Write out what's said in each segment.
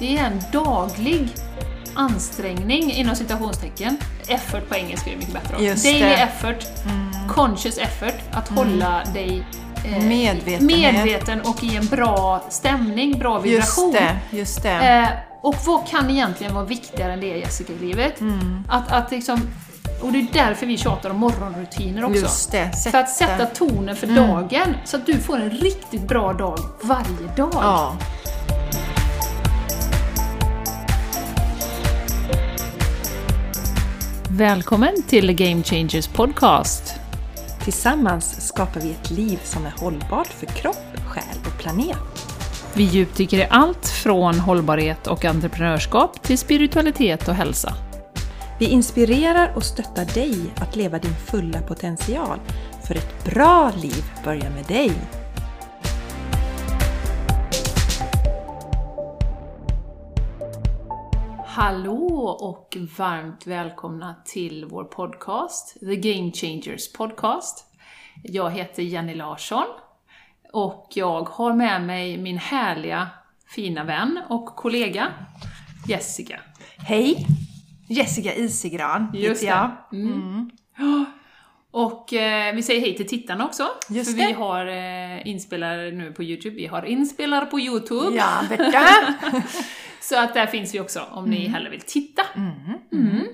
Det är en daglig ansträngning inom citationstecken. Effort på engelska är mycket bättre. Daily det. effort, conscious effort, att hålla dig eh, medveten och i en bra stämning, bra vibration. Just det, just det. Eh, och vad kan egentligen vara viktigare än det Jessica i livet? Mm. Att, att liksom, och det är därför vi tjatar om morgonrutiner också. Just det, För att sätta tonen för Mm. dagen, så att du får en riktigt bra dag varje dag. Ja. Välkommen till Game Changers Podcast. Tillsammans skapar vi ett liv som är hållbart för kropp, själ och planet. Vi djupdyker i allt från hållbarhet och entreprenörskap till spiritualitet och hälsa. Vi inspirerar och stöttar dig att leva din fulla potential. För ett bra liv börjar med dig. Hallå och varmt välkomna till vår podcast, The Game Changers Podcast. Jag heter Jenny Larsson och jag har med mig min härliga, fina vän och kollega Jessica. Hej! Jessica Isigran Just heter jag. det. Mm. Ja. Och eh, vi säger hej till tittarna också, Just för det. vi har eh, inspelare nu på Youtube. Vi har inspelare på Youtube. Ja, Berta! Så att där finns vi också om ni hellre vill titta. Mm. Mm.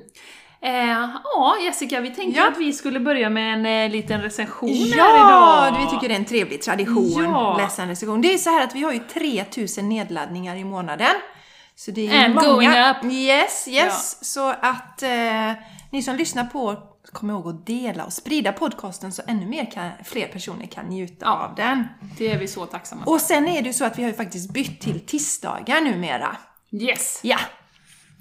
Eh, ja, Jessica, vi tänkte Ja. att vi skulle börja med en eh, liten recension här Ja, idag. vi tycker det är en trevlig tradition. Ja. Läsa en recension. Det är så här att vi har ju 3000 nedladdningar i månaden. Så det är And många. going up. Yes, yes. Så att eh, ni som lyssnar på Kom ihåg att dela och sprida podcasten så ännu mer kan, fler personer kan njuta Ja. av den. Det är vi så tacksamma för. Och sen är det ju så att vi har ju faktiskt bytt till tisdagar numera. Yes! Ja,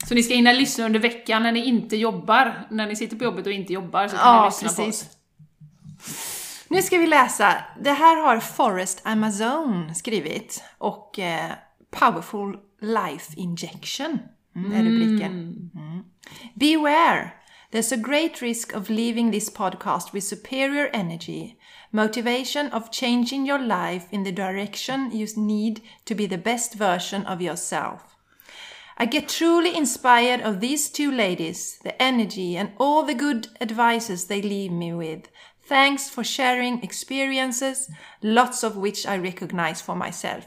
Så ni ska hinna lyssna under veckan när ni inte jobbar. När ni sitter på jobbet och inte jobbar så kan ni ja lyssna på precis. oss. Nu ska vi läsa. Det här har Forrest Amazon skrivit och eh, Powerful Life Injection mm, är rubriken. Mm. Beware! There's a great risk of leaving this podcast with superior energy, motivation of changing your life in the direction you need to be the best version of yourself. I get truly inspired of these two ladies, the energy and all the good advices they leave me with. Thanks for sharing experiences, lots of which I recognize for myself.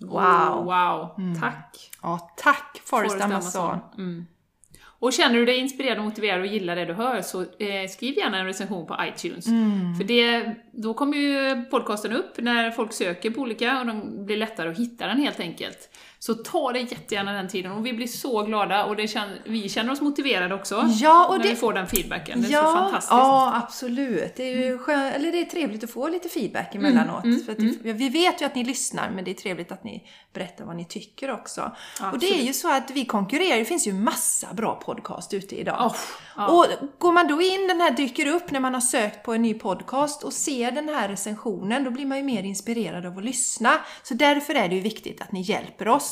Wow! Wow, tack! Ja, tack Forrest, Forrest Amazon. Amazon. Mm. Och känner du dig inspirerad, och motiverad och gillar det du hör så eh, skriv gärna en recension på iTunes. Mm. För det, då kommer ju podcasten upp när folk söker på olika och de blir lättare att hitta den helt enkelt. Så ta det jättegärna den tiden och vi blir så glada och det känner, vi känner oss motiverade också Ja, och när det- vi får den feedbacken. Det är så Ja, fantastiskt. ja, absolut. Det är ju skö- eller det är trevligt att få lite feedback emellanåt. Mm, för att det, Vi vet ju att ni lyssnar, men det är trevligt att ni berättar vad ni tycker också. Och det Absolut. är ju så att vi konkurrerar, det finns ju massa bra podcast ute idag. Oh, ja. Och går man då in, den här dyker upp när man har sökt på en ny podcast och ser den här recensionen, då blir man ju mer inspirerad av att lyssna. Så därför är det ju viktigt att ni hjälper oss Mm.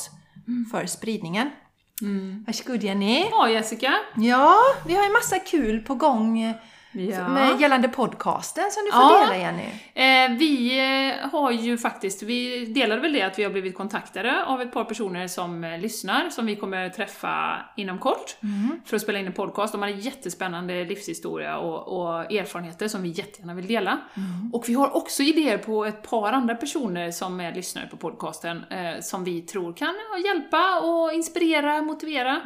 För spridningen. Varsågod Jenny. Ja, Jessica. Ja, vi har ju massa kul på gång Ja. med gällande podcasten som du får Ja. dela Jenny. Eh, vi eh, har ju faktiskt, vi delade väl det att vi har blivit kontaktade av ett par personer som eh, lyssnar, som vi kommer träffa inom kort för att spela in en podcast. De har en jättespännande livshistoria och, och erfarenheter som vi jättegärna vill dela. Och vi har också idéer på ett par andra personer som är lyssnare på podcasten eh, som vi tror kan hjälpa och inspirera, motivera.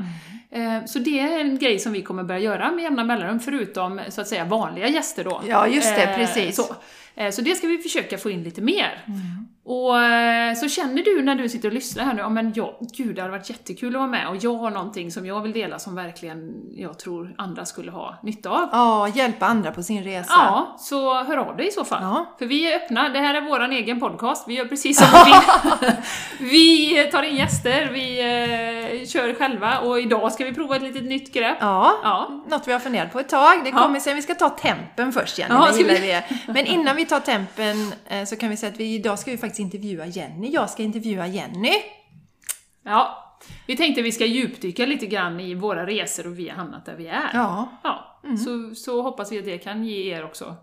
Eh, så det är en grej som vi kommer börja göra med jämna mellanrum, förutom så att säga vanliga gäster då. Ja, just det, Eh, precis. Så. Eh, Så det ska vi försöka få in lite mer. Mm. Och eh, så känner du när du sitter och lyssnar här nu, ja men jag, gud det hade varit jättekul att vara med och jag har någonting som jag vill dela som verkligen jag tror andra skulle ha nytta av. Ja, hjälpa andra på sin resa. Ja, så hör av dig i så fall. Ja. För vi är öppna, det här är våran egen podcast, vi gör precis som vi vill. vi tar in gäster, vi eh, kör själva och idag ska vi prova ett litet nytt grepp. Ja, Ja. något vi har funderat på ett tag. Det Ja. kommer sen. Vi ska ta tempen först Jenny, Ja, det vi. Men innan vi tar tempen eh, så kan vi säga att vi idag ska vi faktiskt intervjua Jenny. Jag ska intervjua Jenny. Ja, vi tänkte vi ska djupdyka lite grann i våra resor och vi har hamnat där vi är. Ja, Ja, så, så hoppas vi att det kan ge er också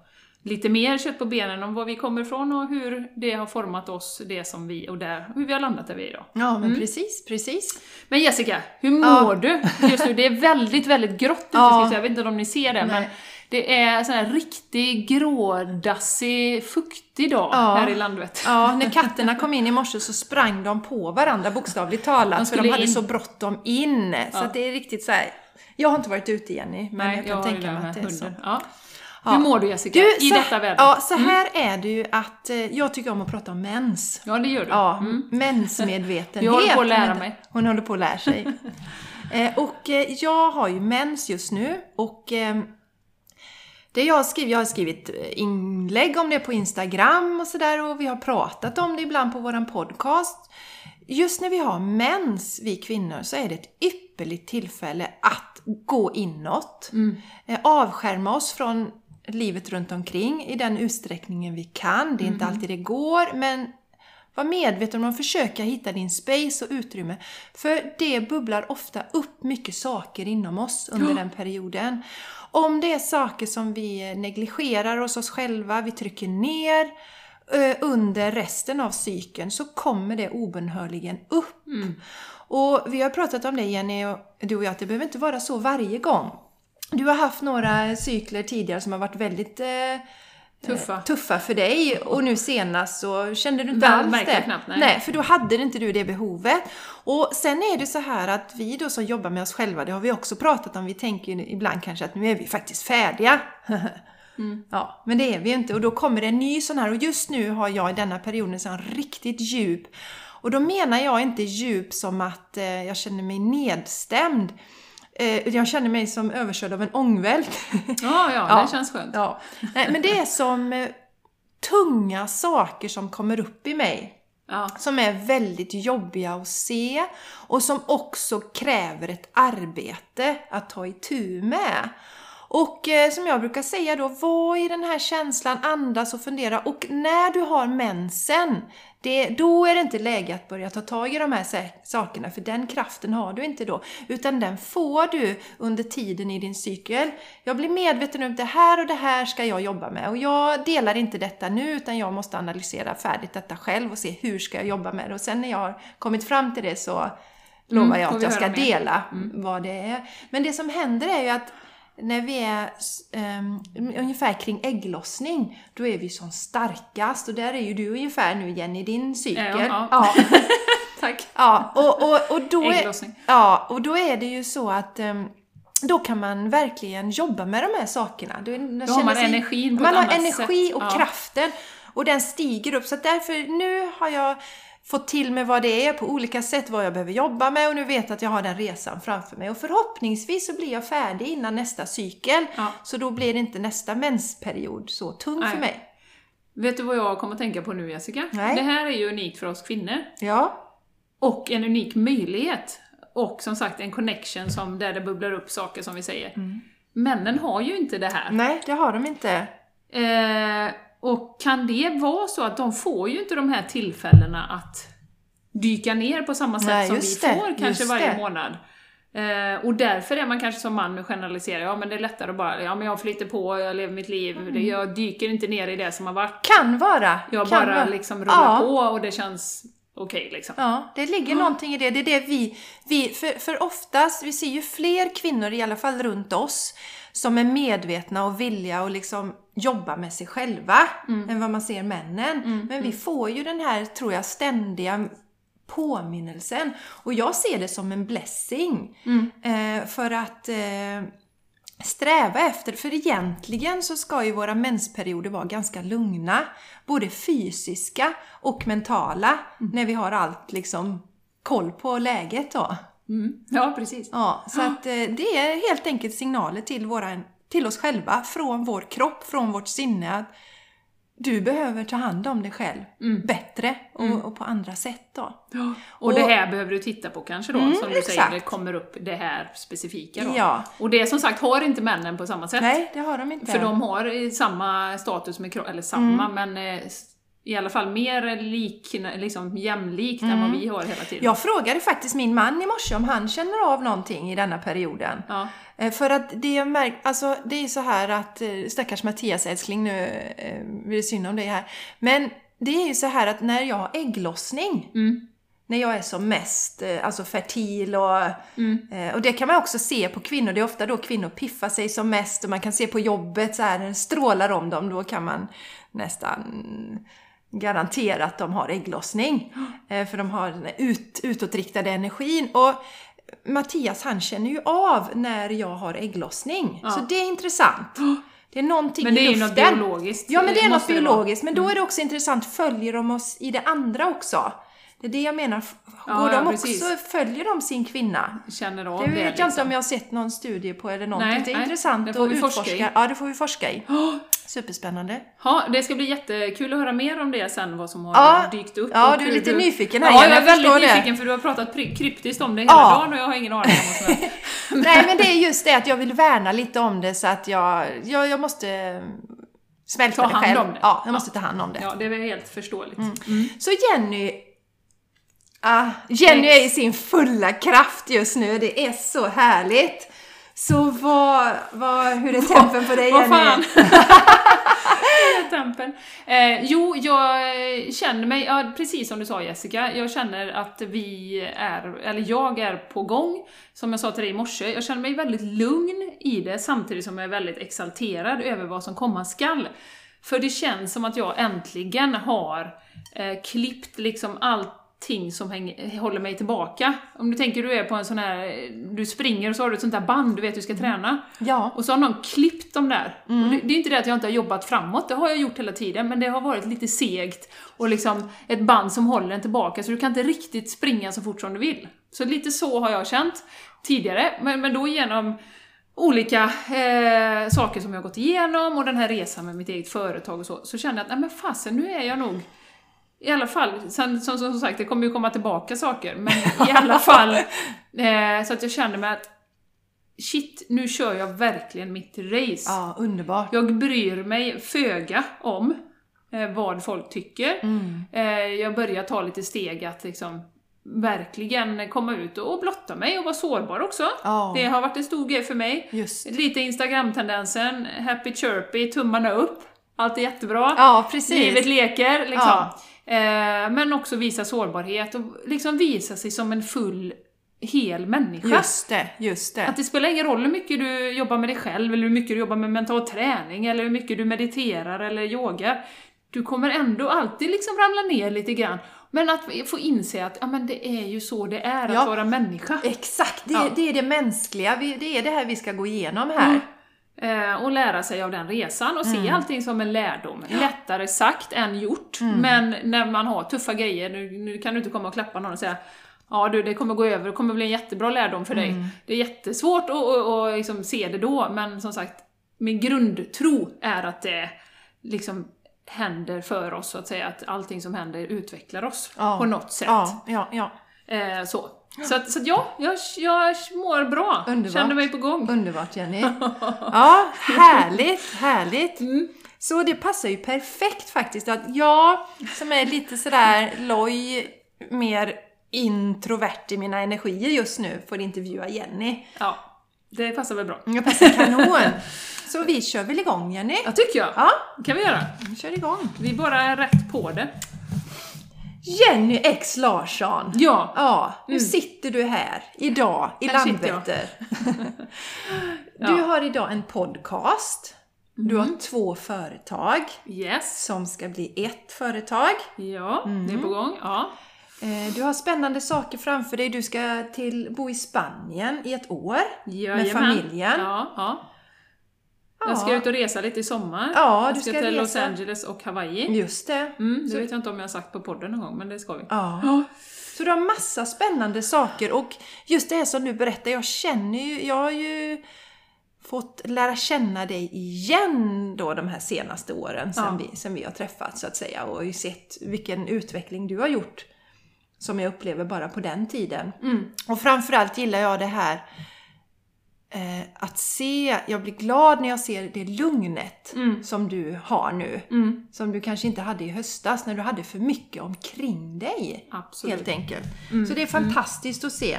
lite mer kött på benen om var vi kommer ifrån och hur det har format oss, det som vi, och där, hur vi har landat där vi är idag. Ja, men precis, precis. Men Jessica, hur mår du just nu? Det är väldigt, väldigt grått ute, Ja. jag vet inte om ni ser det, men Nej. Det är sån här riktig grådassig, fuktig dag Ja. här i Landvetter. Ja, när katterna kom in i morse så sprang de på varandra bokstavligt talat, De för de hade in. så bråttom in. Så Ja. att det är riktigt så här. Jag har inte varit ute Jenny, men Nej, jag kan ju tänka mig att det är så. hunden. Ja. Ja. Hur mår du Jessica, Du, i så, detta väder? Ja, så här är det ju att eh, jag tycker om att prata om mens. Ja, det gör du. Ja, Mm. mensmedvetenhet. Jag håller på att lära mig. Hon håller på att lära sig. eh, och eh, jag har ju mens just nu och eh, det jag har skrivit, jag har skrivit eh, inlägg om det på Instagram och sådär och vi har pratat om det ibland på våran podcast. Just när vi har mens, vi kvinnor, så är det ett ypperligt tillfälle att gå inåt. Eh, avskärma oss från livet runt omkring i den utsträckningen vi kan. Det är inte alltid det går, men var medveten om att försöka hitta din space och utrymme. För det bubblar ofta upp mycket saker inom oss under den perioden. Om det är saker som vi negligerar hos oss själva, vi trycker ner eh, under resten av cykeln så kommer det obönhörligen upp. Och vi har pratat om det Jenny, och du och jag, att det behöver inte vara så varje gång. Du har haft några cykler tidigare som har varit väldigt eh, Tuffa. eh, tuffa för dig och nu senast så kände du inte Väl alls det. knappt, nej. för då hade inte du det behovet. Och sen är det så här att vi då som jobbar med oss själva, det har vi också pratat om, vi tänker ibland kanske att nu är vi faktiskt färdiga. Mm. Ja, men det är vi ju inte och då kommer det en ny sån här och just nu har jag i denna perioden så en riktigt djup och då menar jag inte djup som att eh, jag känner mig nedstämd. Eh, jag känner mig som överkörd av en ångvält. Ja, ja, Ja. det känns skönt. Ja. Nej, men det är som eh, tunga saker som kommer upp i mig. Ja. Som är väldigt jobbiga att se och som också kräver ett arbete att ta itu med. Och eh, som jag brukar säga då, var i den här känslan, andas och fundera. Och när du har mensen, det, då är det inte läge att börja ta tag i de här sakerna, för den kraften har du inte då. Utan den får du under tiden i din cykel. Jag blir medveten om det här och det här ska jag jobba med. Och jag delar inte detta nu, utan jag måste analysera färdigt detta själv och se hur ska jag jobba med det. Och sen när jag har kommit fram till det så lovar Mm, jag att jag ska dela vad det är. Men det som händer är ju att när vi är um, ungefär kring ägglossning, då är vi som starkast. Och där är ju du ungefär nu Jenny, i din cykel. Ja, ja. ja. Tack. ja och, och, och, då är, ja, och då är det ju så att ehm, då kan man verkligen jobba med de här sakerna. Då, Då har man energin på Man har energi sätt. och Ja. kraften. Och den stiger upp. Så därför, nu har jag fått till mig vad det är på olika sätt, vad jag behöver jobba med och nu vet jag att jag har den resan framför mig. Och förhoppningsvis så blir jag färdig innan nästa cykel. Ja. Så då blir inte nästa mensperiod så tung Nej. för mig. Vet du vad jag kommer att tänka på nu Jessica? Nej. Det här är ju unikt för oss kvinnor. Ja, Och en unik möjlighet. Och som sagt en connection som, där det bubblar upp saker som vi säger. Mm. Männen har ju inte det här. nej det har de inte. Eh, och kan det vara så att de får ju inte de här tillfällena att dyka ner på samma sätt Nej, som vi det, får kanske varje det. månad? Eh, och därför är man kanske som man med generaliserar, ja men det är lättare att bara, ja men jag flyter på, jag lever mitt liv, Mm. jag dyker inte ner i det som har varit. Kan vara. Jag kan bara vara. liksom rullar Ja. på och det känns okej liksom. Ja, det ligger någonting i det. Det är det vi, vi för, för oftast, vi ser ju fler kvinnor i alla fall runt oss som är medvetna och villiga att liksom jobba med sig själva än vad man ser männen. Men vi får ju den här, tror jag, ständiga påminnelsen. Och jag ser det som en blessing. Eh, för att eh, sträva efter, för egentligen så ska ju våra mensperioder vara ganska lugna. Både fysiska och mentala. När vi har allt liksom koll på läget då. Mm. Ja, precis. Ja, så att eh, det är helt enkelt signaler till, våran, till oss själva, från vår kropp, från vårt sinne. att Du behöver ta hand om dig själv bättre och, och på andra sätt då. Ja. Och, det här behöver du titta på kanske då, Mm, som du säger, exakt. det kommer upp det här specifika då. Ja. Och det som sagt har inte männen på samma sätt. Nej, det har de inte. För de har samma status med kroppen, eller samma, men eh, i alla fall mer lik, liksom jämlikt än vad vi har hela tiden. Jag frågade faktiskt min man i morse om han känner av någonting i denna perioden. Ja. Eh, För att det jag märk, alltså det är så här att, eh, stackars Mattias älskling nu, eh, blir det synd om dig här. Men det är ju så här att när jag har ägglossning, Mm. när jag är som mest alltså fertil och, Mm. och det kan man också se på kvinnor. Det är ofta då kvinnor piffar sig som mest och man kan se på jobbet så här, när det strålar om dem. Då kan man nästan garantera att de har ägglossning. Eh, För de har den ut, utåtriktade energin. Och Mattias han känner ju av när jag har ägglossning. Ja. Så det är intressant. Det är någonting Men det i är ju luften. något biologiskt. Ja, men det är något biologiskt. Men då är det också intressant, följer de oss i det andra också? Det är det jag menar. F- Ja, Går de också, precis. följer de sin kvinna? Känner av Det det. vet jag liksom. inte om jag har sett någon studie på eller någonting. Nej, det är nej, intressant det att utforska. Ja, det får vi forska i. Superspännande. Ja, det ska bli jättekul att höra mer om det sen, vad som har Ja. dykt upp. Ja, du är lite nyfiken här, Ja, jag är väldigt det. nyfiken för du har pratat kryptiskt om det hela Ja. dagen och jag har ingen aning om vad som är. Nej, men det är just det att jag vill värna lite om det så att jag, jag, jag måste smälta Ta det hand själv. om det. Ja, jag måste ta hand om det. Ja, det är väl helt förståeligt. Så Jenny, ah, Jenny är i sin fulla kraft just nu. Det är så härligt. Så vad, vad, hur är tempen på dig Vad Jenny? fan? Tempen. Eh, jo, jag känner mig, ja, precis som du sa Jessica, jag känner att vi är, eller jag är på gång. Som jag sa till dig i morse, jag känner mig väldigt lugn i det samtidigt som jag är väldigt exalterad över vad som komma skall. För det känns som att jag äntligen har eh, klippt liksom allting som hänger, håller mig tillbaka. Om du tänker du är på en sån här, du springer och så har du ett sånt där band du vet du ska träna. Ja. Och så har någon klippt dem där. Och det, det är inte det att jag inte har jobbat framåt, det har jag gjort hela tiden, men det har varit lite segt och liksom ett band som håller en tillbaka, så du kan inte riktigt springa så fort som du vill. Så lite så har jag känt tidigare, men, men då genom olika eh, saker som jag har gått igenom och den här resan med mitt eget företag och så, så kände jag att nej men fasen, nu är jag nog i alla fall, sen, som, som sagt, det kommer ju komma tillbaka saker, men i alla fall eh, så att jag kände mig att shit, nu kör jag verkligen mitt race. Ja, underbart. Jag bryr mig föga om eh, vad folk tycker. Mm. Eh, jag börjar ta lite steg att liksom verkligen komma ut och blotta mig och vara sårbar också. Ja. Det har varit en stor grej för mig. Just. Lite Instagram-tendensen, happy chirpy, tummarna upp. Allt är jättebra. Ja, precis. Livet leker, liksom. Ja. Eh, men också visa sårbarhet och liksom visa sig som en full, hel människa. Just det, just det. Att det spelar ingen roll hur mycket du jobbar med dig själv, eller hur mycket du jobbar med mental träning, eller hur mycket du mediterar eller yogar. Du kommer ändå alltid liksom ramla ner lite grann. Men att få inse att ja, men det är ju så det är att Ja. vara människa. Exakt, det, Ja. det är det mänskliga. Det är det här vi ska gå igenom här. Eh, och lära sig av den resan och Mm. se allting som en lärdom. Lättare sagt än gjort. Mm. Men när man har tuffa grejer, nu, nu kan du inte komma och klappa någon och säga Ja du, det kommer gå över, det kommer bli en jättebra lärdom för dig. Mm. Det är jättesvårt att, att, att liksom se det då, men som sagt, min grundtro är att det liksom händer för oss, så att säga, att allting som händer utvecklar oss Ja. på något sätt. Ja, ja, ja. Eh, så. Så, att, så att ja, jag, jag mår bra. Underbart. Kände mig på gång. Underbart Jenny. Ja, härligt, härligt. Mm. Så det passar ju perfekt faktiskt att jag som är lite sådär loj, mer introvert i mina energier just nu får intervjua Jenny. Ja, det passar väl bra. Jag passar kanon. Så vi kör väl igång Jenny? Ja, tycker jag. Ja, kan vi göra. vi kör igång. Vi bara är rätt på det. Jenny X Larsson. Ja. Ja, nu sitter du här idag i Här. Landvetter. Ja. Mm. Du har idag en podcast. Du har två företag Yes. som ska bli ett företag. Ja, det är Mm. på gång. Ja. Eh, Du har spännande saker framför dig. Du ska till, bo i Spanien i ett år Jajamän. med familjen. Ja, ja. Jag Ja. ska ut och resa lite i sommar. Ja, jag ska, ska till Los resa. Angeles och Hawaii. Just det. Mm, det Så- vet jag inte om jag har sagt på podden någon gång, men det ska vi. Ja. Så du har massa spännande saker och just det här som du berättar, jag känner ju, jag har ju fått lära känna dig igen då de här senaste åren sen, Ja. vi, sen vi har träffats så att säga och ju sett vilken utveckling du har gjort som jag upplever bara på den tiden. Mm. Och framförallt gillar jag det här eh, att se, jag blir glad när jag ser det lugnet Mm. som du har nu. Mm. Som du kanske inte hade i höstas när du hade för mycket omkring dig. Absolut. Helt enkelt. Mm. Så det är fantastiskt att se.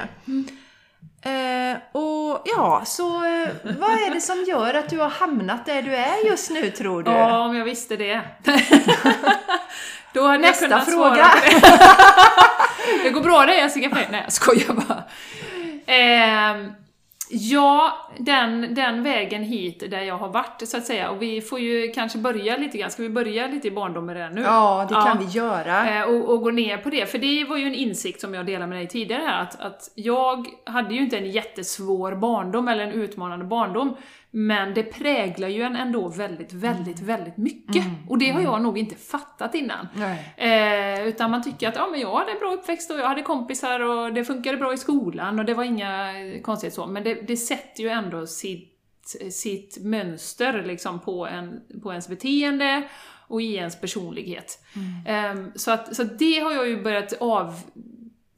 Eh, och ja, så eh, vad är det som gör att du har hamnat där du är just nu tror du? Ja, om jag visste det. Då hade Nästa jag kunnat fråga. svara på det. det går bra det Jessica. Nej, jag skojar bara. Ehm, ja, den, den vägen hit där jag har varit, så att säga. Och vi får ju kanske börja lite grann. Ska vi börja lite i barndomen redan nu? Ja, det kan vi göra. Eh, och, och gå ner på det, för det var ju en insikt som jag delade med dig tidigare att, att jag hade ju inte en jättesvår barndom, eller en utmanande barndom, men det präglar ju en ändå väldigt, väldigt, väldigt mycket. Och det har jag nog inte fattat innan. Eh, utan man tycker att ja, men jag hade en bra uppväxt och jag hade kompisar och det funkade bra i skolan och det var inga konstigheter så, men det, det sätter ju ändå sitt, sitt mönster liksom på, en, på ens beteende och i ens personlighet. Ehm, så, att, så det har jag ju börjat av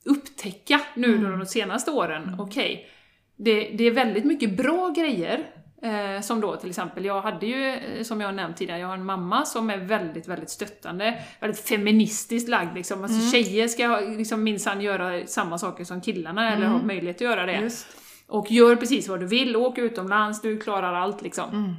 upptäcka nu då de senaste åren. Okej, det, det är väldigt mycket bra grejer. Eh, som då till exempel, jag hade ju, eh, som jag nämnt tidigare, jag har en mamma som är väldigt, väldigt stöttande, väldigt feministiskt lagd liksom. Alltså tjejer ska liksom minsann göra samma saker som killarna, eller ha möjlighet att göra det. Just. Och gör precis vad du vill, åk utomlands, du klarar allt liksom.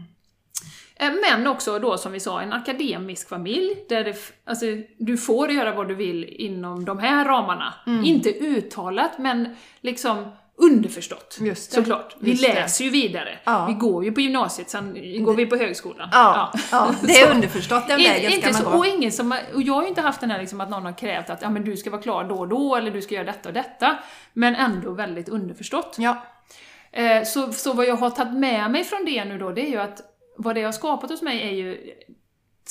Eh, Men också då som vi sa, en akademisk familj där det, alltså, du får göra vad du vill inom de här ramarna. Inte uttalat, men liksom underförstått. Just det. Såklart. Vi Just läser ju vidare. Ja. Vi går ju på gymnasiet, sen går vi på högskolan. Ja, ja. det är underförstått den vägen ska inte man så, gå. och, ingen som, och jag har ju inte haft den här liksom att någon har krävt att ja, men du ska vara klar då och då, eller du ska göra detta och detta. Men ändå väldigt underförstått. Ja. Eh, Så, så vad jag har tagit med mig från det nu då, det är ju att vad det har skapat hos mig är ju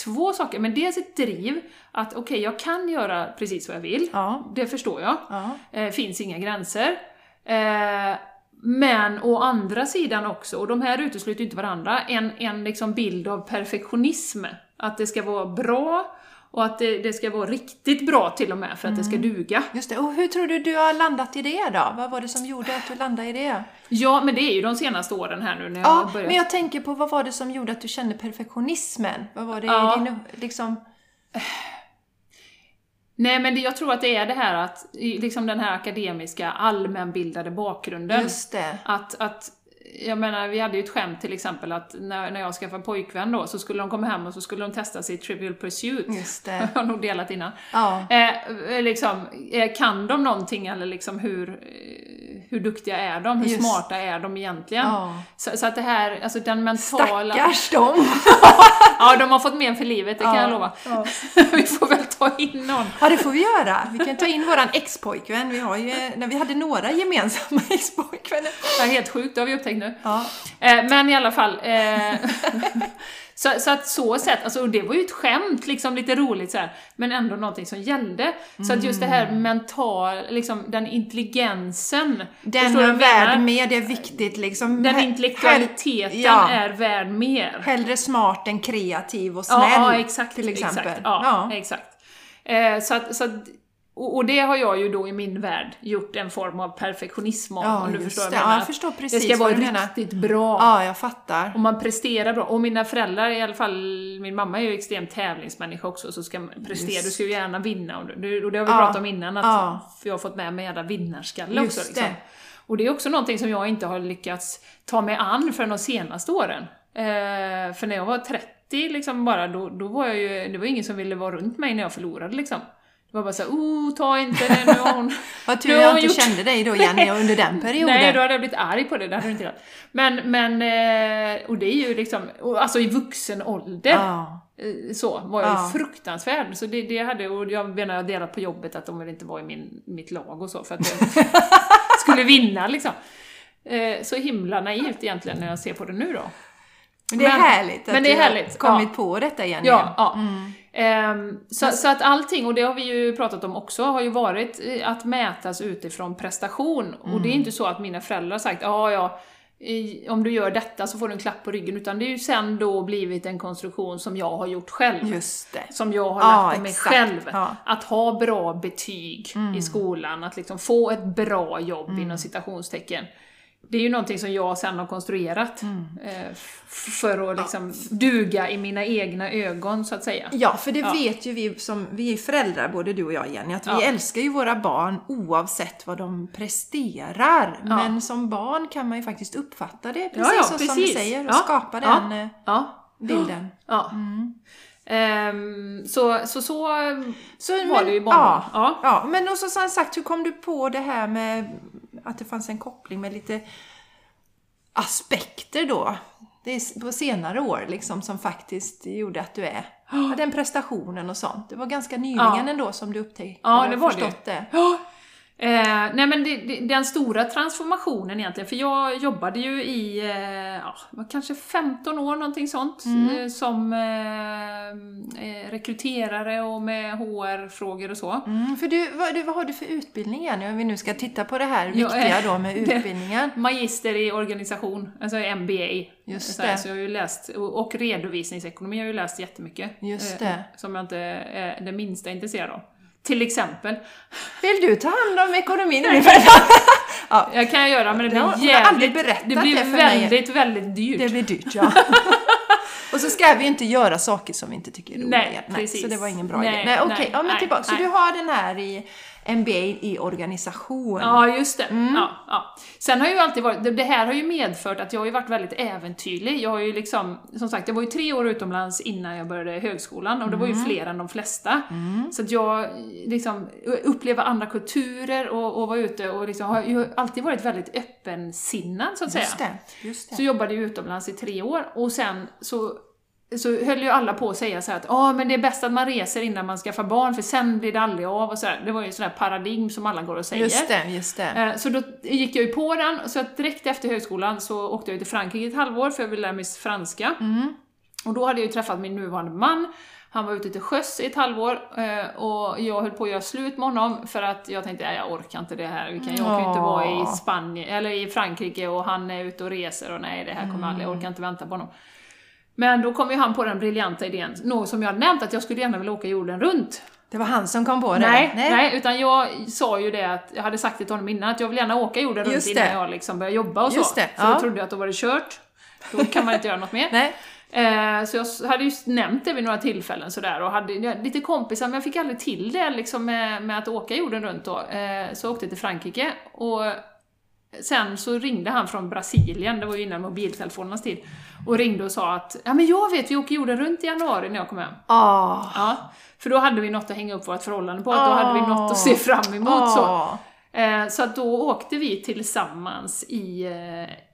två saker. Men dels ett driv, att okej, jag kan göra precis vad jag vill. Ja. Det förstår jag. Ja. Eh, finns inga gränser. Eh, men å andra sidan också, och de här utesluter inte varandra, en, en liksom bild av perfektionism. Att det ska vara bra och att det, det ska vara riktigt bra till och med för att det ska duga. Just det. Och hur tror du du har landat i det då? Vad var det som gjorde att du landade i det? Ja, men det är ju de senaste åren här nu när jag Ja, börjat. men jag tänker på vad var det som gjorde att du kände perfektionismen? Vad var det Ja. i din, liksom... Nej, men det, jag tror att det är det här att, liksom den här akademiska, allmänbildade bakgrunden. Just det. Att, att, jag menar, vi hade ju ett skämt till exempel att när, när jag skaffade pojkvän då, så skulle de komma hem och så skulle de testa sig i Trivial Pursuit. Just det. Jag har nog delat innan. Ja. Eh, liksom, eh, kan de någonting eller liksom hur, eh, hur duktiga är de? Hur Just. smarta är de egentligen? Ja. Så, så att det här, alltså den mentala... Stackars dem! Ja, de har fått men för livet, det kan Ja. jag lova. Ja. vi får väl ta in någon. Ja, det får vi göra. Vi kan ta in våran ex-pojkvän. Vi har ju, när vi hade några gemensamma ex-pojkvänner. Är helt sjukt, det har vi upptäckt nu. Ja. Eh, men i alla fall. Eh, så, så att så sett, alltså, och det var ju ett skämt, liksom lite roligt så här, men ändå någonting som gällde. Så att just det här mental, liksom den intelligensen. Den är värd mer, det är viktigt liksom. Den intellektualiteten ja. är värd mer. Hellre smart än kreativ och snäll. Ja, ja exakt. till exempel. Exakt, ja, exakt. Eh, så att, så att, och, och det har jag ju då i min värld gjort en form av perfektionism av, Ja, om du förstår det. vad jag Ja, menar. jag förstår det precis ska vara du menar. riktigt bra. Ja, jag fattar. Och man presterar bra. Och mina föräldrar, i alla fall min mamma är ju extremt tävlingsmänniska också, så ska man prestera, Just. du ska ju gärna vinna. Och det, och det har vi Ja. pratat om innan, att Ja. jag har fått med mig jävla vinnarskalle Just också. Liksom. det. Och det är också någonting som jag inte har lyckats ta mig an för de senaste åren. Eh, för när jag var 30 liksom bara, då, då var jag ju, det var ingen som ville vara runt mig när jag förlorade liksom. Det var bara såhär, oh, ta inte det, nu har hon... Vad tur jag inte gjort- kände dig då Jenny under den perioden. Nej, då hade jag blivit arg på det, det hade du inte gjort. Men, men, eh, och det är ju liksom, alltså i vuxen ålder, Ja. eh, så, var jag Ja. ju fruktansvärd. Så det, det hade, och jag menar, jag delat på jobbet att de ville inte vara i min, mitt lag och så, för att jag skulle vinna liksom. Eh, Så himla naivt egentligen när jag ser på det nu då. Men det är Men- härligt att men det är du har kommit ja. på detta Jenny. Ja, ja. Mm. Ehm, så, så att allting, och det har vi ju pratat om också, har ju varit att mätas utifrån prestation. Och Mm. det är inte så att mina föräldrar har sagt ja, ja, i- om du gör detta så får du en klapp på ryggen, utan det är ju sen då blivit en konstruktion som jag har gjort själv. Som jag har Ja, lagt på mig exakt. själv. Ja. Mm. Att ha bra betyg i skolan, att liksom få ett bra jobb inom citationstecken. Det är ju någonting som jag sen har konstruerat Mm. eh, för att liksom duga i mina egna ögon, så att säga. Ja, för det Ja. vet ju vi som, vi är föräldrar både du och jag Jenny, att vi Ja. älskar ju våra barn oavsett vad de presterar. Ja. Men som barn kan man ju faktiskt uppfatta det precis Ja, ja, så som du precis. säger och Ja. skapa Ja. den eh, Ja. bilden. ja. Ehm, så, så så Så, var det ju i ja, Ja. ja. men och så som sagt, hur kom du på det här med att det fanns en koppling med lite aspekter då? Det är på senare år liksom som faktiskt gjorde att du är, den prestationen och sånt. Det var ganska nyligen Ja. ändå som du upptäckte, Ja, det var det. förstått det. Ja. Eh, nej men det, det, den stora transformationen egentligen, för jag jobbade ju i eh, ja, kanske 15 år, någonting sånt, Mm. eh, som eh, eh, rekryterare och med HR-frågor och så. Mm, för du vad, du, vad har du för utbildning igen? Om vi nu ska titta på det här Ja, viktiga eh, då med utbildningen. Magister i organisation, alltså MBA. Just det. så jag har ju läst, och redovisningsekonomi har jag ju läst jättemycket. Just eh, det. Som jag inte är det minsta intresserad av. Till exempel. Vill du ta hand om ekonomin ja, Jag kan göra, men det blir hon jävligt... berättat Det blir det för mig. väldigt, väldigt dyrt. Det blir dyrt ja. Och så ska vi inte göra saker som vi inte tycker är roliga. Nej, precis. Så det var ingen bra Nej, idé. Nej, okej. nej, ja, men nej, tillbaka. Så nej. du har den här i MBA i organisation. Ja, just det. Mm. Ja, ja. Sen har ju alltid varit, det, här har ju medfört att jag har ju varit väldigt äventyrlig. Jag har ju liksom, som sagt, jag var ju tre år utomlands innan jag började högskolan och det var ju Mm. fler än de flesta. Så att jag liksom upplever andra kulturer och, och var ute och liksom har ju alltid varit väldigt öppensinnad så att säga. Just det. Just det. Så jobbade jag utomlands i tre år och sen så, så höll ju alla på att säga så att ah, men det är bäst att man reser innan man skaffar barn för sen blir det aldrig av och så här. Det var ju sån här paradigm som alla går och säger. Just det, just det. Eh, Så då gick jag ju på den, så att direkt efter högskolan så åkte jag till Frankrike ett halvår för jag ville lära mig franska. Mm. Och då hade jag ju träffat min nuvarande man, han var ute till sjöss i ett halvår eh, och jag höll på att göra slut med honom för att jag tänkte att jag orkar inte det här, vi kan, jag kan ju inte vara i. Spanien, eller i Frankrike och han är ute och reser och nej det här kommer aldrig, jag orkar inte vänta på honom. Men då kom ju han på den briljanta idén, något som jag nämnt att jag skulle gärna vilja åka jorden runt. Det var han som kom på det? Nej, nej. utan jag sa ju det att, jag hade sagt det till honom innan, att jag vill gärna åka jorden runt innan jag liksom börjar jobba och Just så. det, För ja. då trodde jag att då var det kört. Då kan man inte göra något mer. Nej. Eh, så jag hade ju nämnt det vid några tillfällen sådär och hade lite kompisar men jag fick aldrig till det liksom med, med att åka jorden runt då. Eh, så jag åkte till Frankrike och sen så ringde han från Brasilien, det var ju innan mobiltelefonernas tid, och ringde och sa att ja men jag vet, vi åker jorden runt i januari när jag kommer hem. Åh. Ja, för då hade vi något att hänga upp vårt förhållande på, att då hade vi något att se fram emot så. Eh, så att då åkte vi tillsammans i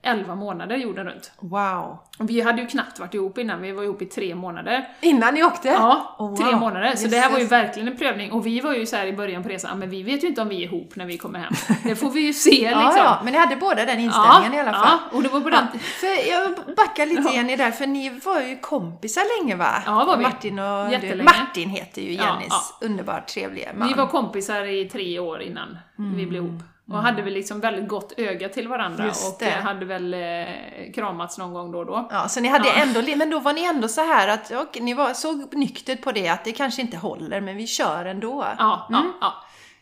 eh, 11 månader jorden runt. Wow. Vi hade ju knappt varit ihop innan, vi var ihop i tre månader. Innan ni åkte? Ja, Oh, wow. tre månader. Så det här var ju verkligen en prövning. Och vi var ju så här i början på resan, ah, men vi vet ju inte om vi är ihop när vi kommer hem. Det får vi ju se liksom. Ja, ja, men ni hade båda den inställningen i alla fall. Ja, och det var på den... Ja, för jag backar lite igen i där, för ni var ju kompisar länge va? Ja, var vi. Martin och du. Jättelänge. Martin heter ju Ja, Jennys underbart trevliga man. Vi var kompisar i tre år innan vi blev ihop. Och hade väl liksom väldigt gott öga till varandra Mm. Just och det. eh, hade väl eh, kramats någon gång då och då. Ja, så ni hade Ja. ändå, men då var ni ändå så här att och, ni var så nyktert på det att det kanske inte håller, men vi kör ändå. Ja, Mm. ja,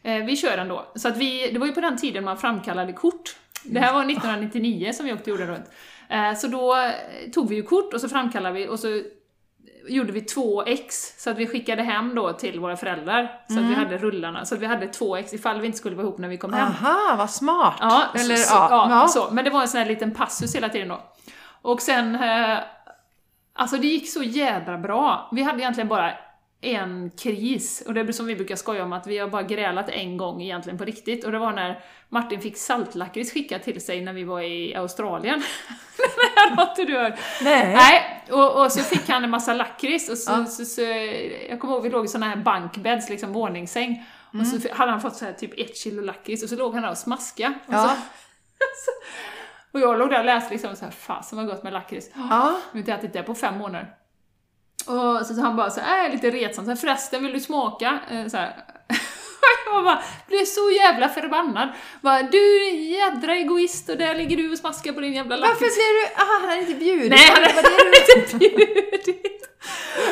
ja. Eh, vi kör ändå. Så att vi, det var ju på den tiden man framkallade kort. Det här var 1999 som vi åkte jorden runt. Eh, så då tog vi ju kort och så framkallade vi och så gjorde vi två ex, så att vi skickade hem då till våra föräldrar, så Mm. att vi hade rullarna, så att vi hade två ex ifall vi inte skulle vara ihop när vi kom hem. Aha, vad smart! Ja, Eller, så, ja, ja. Så. Men det var en sån här liten passus hela tiden då. Och sen, eh, alltså det gick så jädra bra. Vi hade egentligen bara en kris, och det är som vi brukar skoja om att vi har bara grälat en gång egentligen på riktigt, och det var när Martin fick saltlakrits skickat till sig när vi var i Australien. det här inte du hört. Nej. Nej, och, och så fick han en massa lakrits och så, Ja. så, så, jag kommer ihåg vi låg i såna här bankbädds, liksom våningssäng, och så hade han fått så här typ ett kilo lakrits och så låg han där och smaska. Och, Ja. så, och jag låg där och läste liksom så här, fasen vad gott med lakrits. Ja. Jag har inte ätit det på fem månader. Och så, så han bara så här, äh, lite retsam, så här, förresten vill du smaka? Eh, Så här. Jag bara blev så jävla förbannad. Bara, du jädra egoist och där ligger du och smaskar på din jävla Varför lakrits. blev du... Aha, han hade inte bjudit Nej, han hade inte bjudit.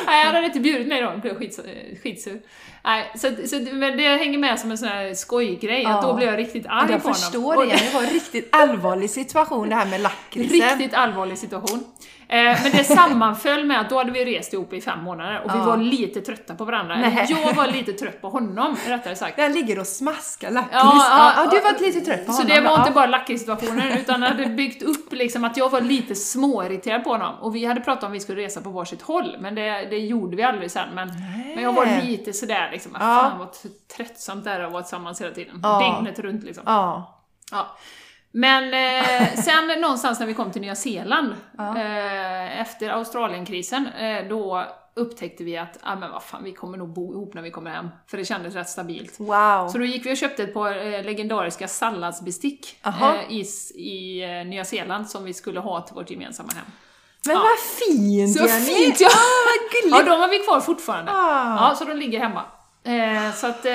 Nej, han hade inte bjudit mig då, jag blev skits, skitsur. Nej, så, så, men det hänger med som en sån här skojgrej, att Ja. då blir jag riktigt arg Jag på förstår honom. det, det var en riktigt allvarlig situation det här med lakritsen. Riktigt allvarlig situation. Eh, men det sammanföll med att då hade vi rest ihop i fem månader och vi var lite trötta på varandra. Nej. Jag var lite trött på honom, rättare sagt. Den ligger och smaskar lakrits. Ja, Ja, ja, du var lite trött på Så honom. det var inte bara lakritssituationen, utan det hade byggt upp liksom att jag var lite småirriterad på honom. Och vi hade pratat om att vi skulle resa på varsitt håll, men det, det gjorde vi aldrig sen. Men, men jag var lite sådär liksom, Ja. fan vad tröttsamt det är att vara tillsammans hela tiden. Ja. Dygnet runt liksom. Ja. Ja. Men eh, sen någonstans när vi kom till Nya Zeeland, Ja. eh, efter Australienkrisen, eh, då upptäckte vi att, ah, men vad fan, vi kommer nog bo ihop när vi kommer hem. För det kändes rätt stabilt. Wow. Så då gick vi och köpte ett par eh, legendariska salladsbestick eh, i, i eh, Nya Zeeland som vi skulle ha till vårt gemensamma hem. Men Ja. vad fint Så Jenny! fint! Ja. vad gulligt! ja, de har vi kvar fortfarande. Ah. Ja, så de ligger hemma. Eh, så att,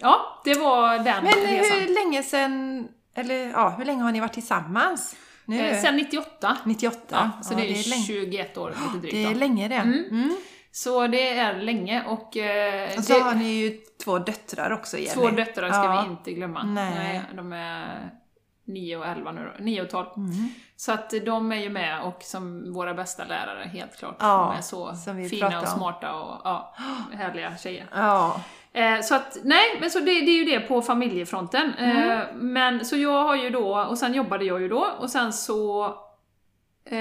ja, det var den Men resan. hur länge sen, eller ja, hur länge har ni varit tillsammans? Nu? Eh, sen 98. 98? Ja, så det är, är länge. 21 år lite drygt Det är då. länge det. Mm. Mm. Så det är länge och... Eh, Och så det, har ni ju två döttrar också Jenny. två döttrar ska Ja. vi inte glömma. Nej. de är 9 och 11 nu då. 9 och 12. Mm. Så att de är ju med och som våra bästa lärare, helt klart. Ja, de är så fina och smarta och ja, härliga tjejer. Ja. Eh, så att, nej, men så det, det är ju det på familjefronten. Mm. Eh, men så jag har ju då, och sen jobbade jag ju då, och sen så eh,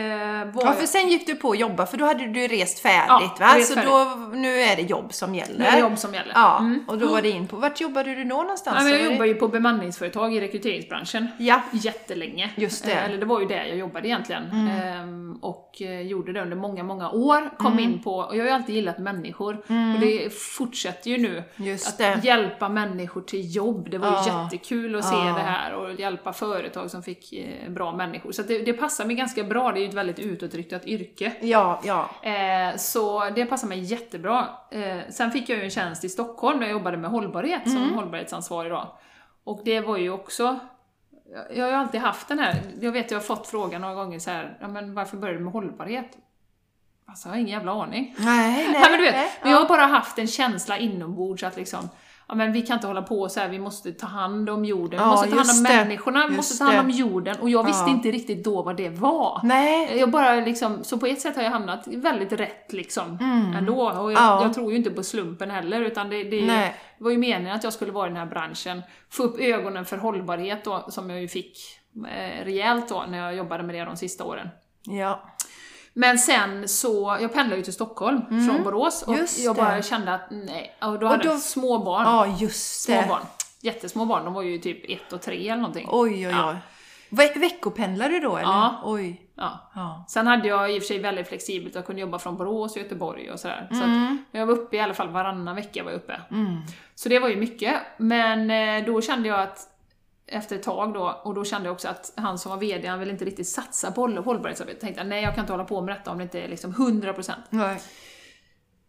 ja, för sen gick du på att jobba för då hade du rest färdigt Ja, va? rest så färdigt. då, nu är det jobb som gäller. Nu är det jobb som gäller. Ja, Mm. och då var det in på, vart jobbade du då någonstans? Ja, jag jobbar ju på bemanningsföretag i rekryteringsbranschen Ja, jättelänge. Just det. Mm. Eh, Eller det var ju där jag jobbade egentligen. Ehm, och eh, gjorde det under många, många år. Kom Mm. in på, och jag har ju alltid gillat människor. Och det fortsätter ju nu. just Att det. hjälpa människor till jobb, det var ju Ja. jättekul att se det här och hjälpa företag som fick eh, bra människor. Så det, det passar mig ganska bra, det ju ett väldigt utåtriktat yrke. Ja, ja. Eh, så det passar mig jättebra. Eh, sen fick jag ju en tjänst i Stockholm där jag jobbade med hållbarhet Mm. som hållbarhetsansvarig då. Och det var ju också jag har ju alltid haft den här, jag vet jag har fått frågan några gånger så här, ja men varför började du med hållbarhet? Alltså jag har ingen jävla aning. Nej, nej. Nej, men du vet, nej, men jag har bara haft en känsla inombords att liksom, ja men vi kan inte hålla på så här, vi måste ta hand om jorden, vi Ja, måste ta hand om det. människorna, vi måste ta hand om jorden. Och jag visste Ja. inte riktigt då vad det var. Nej. Jag bara liksom, så på ett sätt har jag hamnat väldigt rätt liksom ändå. Och jag, Mm. Ja. jag tror ju inte på slumpen heller, utan det, det, det var ju meningen att jag skulle vara i den här branschen, få upp ögonen för hållbarhet då, som jag ju fick eh, rejält då när jag jobbade med det de sista åren. Ja. Men sen så, jag pendlade ju till Stockholm från Borås och Mm. Just jag bara det. kände att nej, och då hade då- jag små barn. Ja, just små det. barn. Jättesmå barn, de var ju typ ett och tre eller någonting. Oj, oj, oj. Ja. Ve- veckopendlar du då eller? Ja. Oj. Ja. Ja. Sen hade jag i och för sig väldigt flexibelt, jag kunde jobba från Borås och Göteborg och sådär. Så Mm. att jag var uppe i alla fall varannan vecka var jag uppe. Så det var ju mycket. Men eh, då kände jag att efter ett tag då, och då kände jag också att han som var VD, han ville inte riktigt satsa på hållbarhetsarbetet. hållbarhetsarbete. tänkte jag, nej jag kan inte hålla på med detta om det inte är liksom 100%. Nej.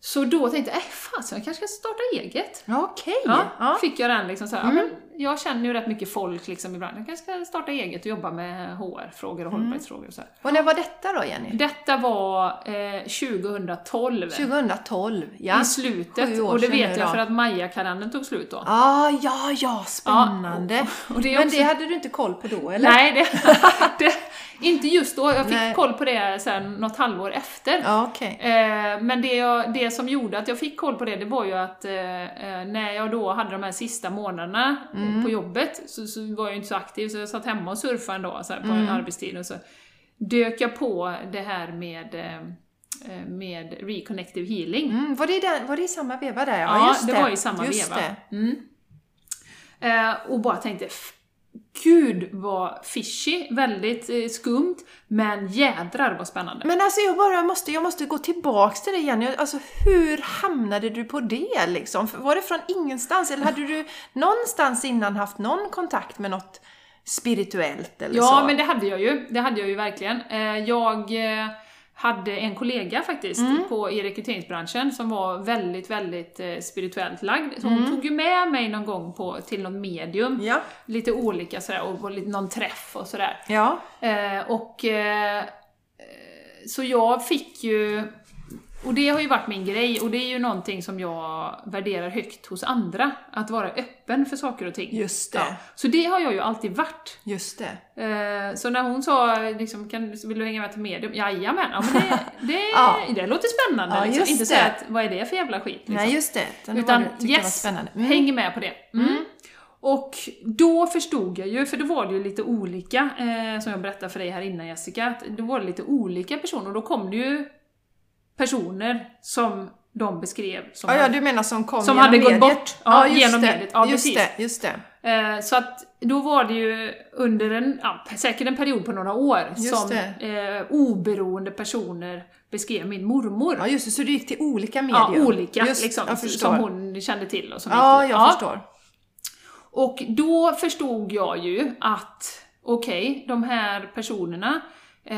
Så då tänkte jag, äh fasen jag kanske ska starta eget. Okej. Ja, Ja. fick jag den liksom så här, Mm. jag känner ju rätt mycket folk liksom ibland, jag kanske ska starta eget och jobba med HR-frågor och Mm. hållbarhetsfrågor och så här. Och när var detta då Jenny? Detta var eh, 2012. 2012, ja. I slutet, och det vet jag för att Maja-kalendern tog slut då. Ah, ja, ja, spännande. Ja, och- och det är Men också- det hade du inte koll på då, eller? Nej, det, det, inte just då. Jag fick Nej. koll på det här, något halvår efter. Ja, okej. Eh, men det, jag, det som gjorde att jag fick koll på det, det var ju att eh, eh, när jag då hade de här sista månaderna Mm. på jobbet så, så var jag inte så aktiv, så jag satt hemma och surfade en dag så här, på Mm. en arbetstid och så dök jag på det här med, eh, med reconnective healing. Mm, var, det där, var det i samma veva där? Ja, Ja, just det det var i samma just veva. Mm. Eh, och bara tänkte, gud vad fishy, väldigt eh, skumt, men jädrar vad spännande. Men alltså jag bara måste, jag måste gå tillbaks till det igen. Jag- Alltså hur hamnade du på det liksom? Var det från ingenstans? Eller hade du någonstans innan haft någon kontakt med något spirituellt eller ja, så? men det hade jag ju. Det hade jag ju verkligen. Eh, jag eh, hade en kollega faktiskt Mm. på, i rekryteringsbranschen som var väldigt, väldigt eh, spirituellt lagd. Så Mm. hon tog ju med mig någon gång på, till någon medium. Ja. Lite olika sådär, och lite- någon träff och sådär. Ja. Eh, och eh, så jag fick ju och det har ju varit min grej och det är ju någonting som jag värderar högt hos andra. Att vara öppen för saker och ting. Just det. Ja. Så det har jag ju alltid varit. Just det. Eh, Så när hon sa liksom, kan, vill du hänga med till medium? Jajamän, ja, men det, det, Ja. det låter spännande. Ja, liksom. Inte det. säga att vad är det för jävla skit? Liksom. Nej, just det. Utan, det Utan var yes, spännande. Mm. häng med på det. Mm. Och då förstod jag ju, för då var det ju lite olika, eh, som jag berättade för dig här innan Jessica, att då var det lite olika personer och då kom det ju personer som de beskrev som Ja, ja, du menar som kom Som hade gått mediet. bort. Ja, just genom det. mediet. Ja, just precis. det, just det. Eh, Så att då var det ju under en, ja, säkert en period på några år Just som eh, oberoende personer beskrev min mormor. Ja, just det. Så du gick till olika Ja, medier? olika just, liksom, som hon kände till och som Ja, jag förstår. Och då förstod jag ju att, okej, de här personerna, eh,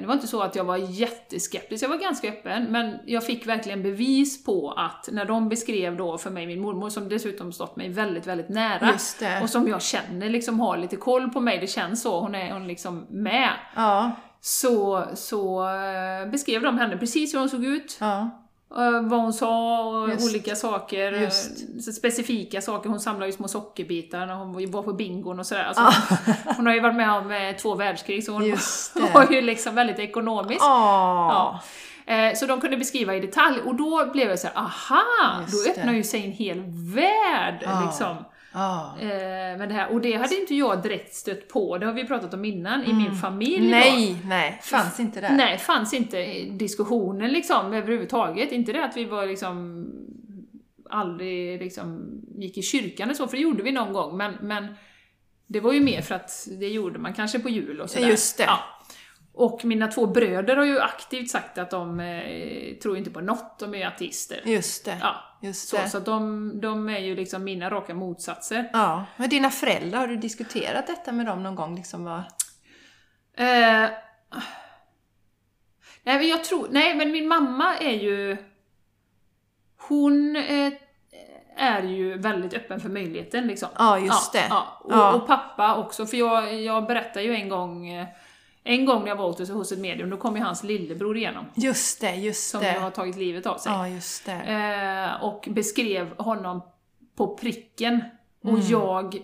det var inte så att jag var jätteskeptisk, jag var ganska öppen, men jag fick verkligen bevis på att när de beskrev då för mig min mormor, som dessutom stått mig väldigt, väldigt nära, och som jag känner liksom har lite koll på mig, det känns så, hon är hon liksom med, Ja, så, så eh, beskrev de henne precis hur hon såg ut, ja. Eh, vad hon sa och Just. olika saker. Just. Specifika saker. Hon samlade ju små sockerbitar när hon var på bingon och sådär. Alltså, Ah. hon, hon har ju varit med om eh, två världskrig så hon var ju liksom väldigt ekonomisk. Ja. Eh, Så de kunde beskriva i detalj och då blev jag så här: aha! Just då öppnar ju sig en hel värld Ja. liksom. Ja. Eh, med det här. Och det hade inte jag direkt stött på, det har vi pratat om innan, i min familj. då. Mm. Nej, nej. Fanns inte där. Nej, fanns inte diskussionen liksom överhuvudtaget. Inte det att vi var liksom aldrig liksom gick i kyrkan och så, för det gjorde vi någon gång, men, men det var ju mer för att det gjorde man kanske på jul och sådär. Just det. Ja. Och mina två bröder har ju aktivt sagt att de eh, tror inte på något, de är ateister. Just det. Ja, Just så, det. så de, de är ju liksom mina raka motsatser. Ja. Men dina föräldrar, har du diskuterat detta med dem någon gång? Liksom, vad... Eh, nej, men jag tror... Nej, men min mamma är ju... Hon eh, är ju väldigt öppen för möjligheten liksom. Ja, just det. Ja. Och, Ja. och pappa också, för jag, jag berättade ju en gång... eh, En gång när jag var hos, hos ett medium, då kom ju hans lillebror igenom. Just det, just Som det. ju har tagit livet av sig. Ja, just det. Eh, och beskrev honom på pricken. Och Mm. jag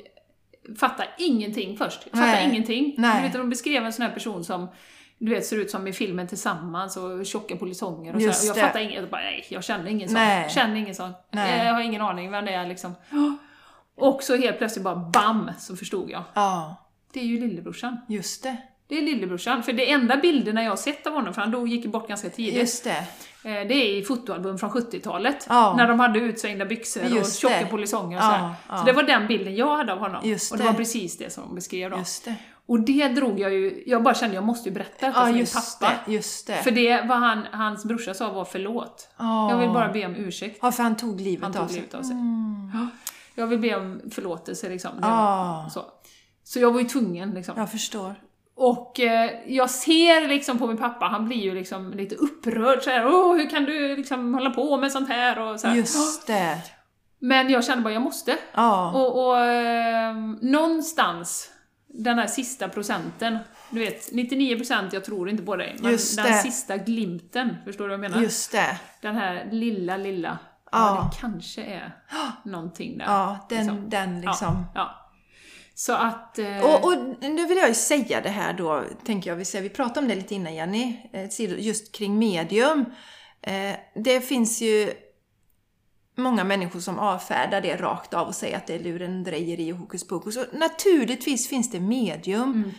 fattade ingenting först. Jag fattade Nej. ingenting. Nej. Du vet, de beskrev en sån här person som du vet, ser ut som i filmen Tillsammans och tjocka polisonger och, så Just här. och jag fattade inget. Jag bara, nej, jag känner ingen sån. Nej. Känner ingen sån. Nej. Jag har ingen aning vem det är liksom. Och så helt plötsligt bara BAM! Så förstod jag. Ja, Det är ju lillebrorsan. just det. Det är lillebrorsan. För det enda bilderna jag har sett av honom, för han dog, gick bort ganska tidigt. Just det. Eh, Det är i fotoalbum från 70-talet. Ja. När de hade utsvängda byxor och Just tjocka det. polisonger och Ja, sådär. ja. Så det var den bilden jag hade av honom. Just och det, var precis det som de beskrev då. Och det drog jag ju, jag bara kände jag måste ju berätta detta Ja, för min pappa. det. Just det. För det vad han, hans brorsa sa var förlåt. Ja. Jag vill bara be om ursäkt. Ja, för han tog livet Han av tog sig. livet av sig. Mm. Ja. Jag vill be om förlåtelse liksom. Var, så. så jag var ju tvungen liksom. Jag förstår. Och eh, jag ser liksom på min pappa, han blir ju liksom lite upprörd så här, Åh, hur kan du liksom hålla på med sånt här? Och så här. Just det. Men jag kände bara, jag måste. Ja. Och, och eh, någonstans, den här sista procenten, du vet, 99% jag tror inte på dig, men Just den det. sista glimten, förstår du vad jag menar? Just det. Den här lilla, lilla, ja, Ja. det kanske är någonting där. Ja, den liksom. den liksom. Ja, ja. Så att... Eh, Och, och nu vill jag ju säga det här då, tänker jag, vi, säger, vi pratade om det lite innan Jenny, eh, just kring medium. Eh, Det finns ju många människor som avfärdar det rakt av och säger att det är lurendrejeri och hokus pokus. Och naturligtvis finns det medium, Mm.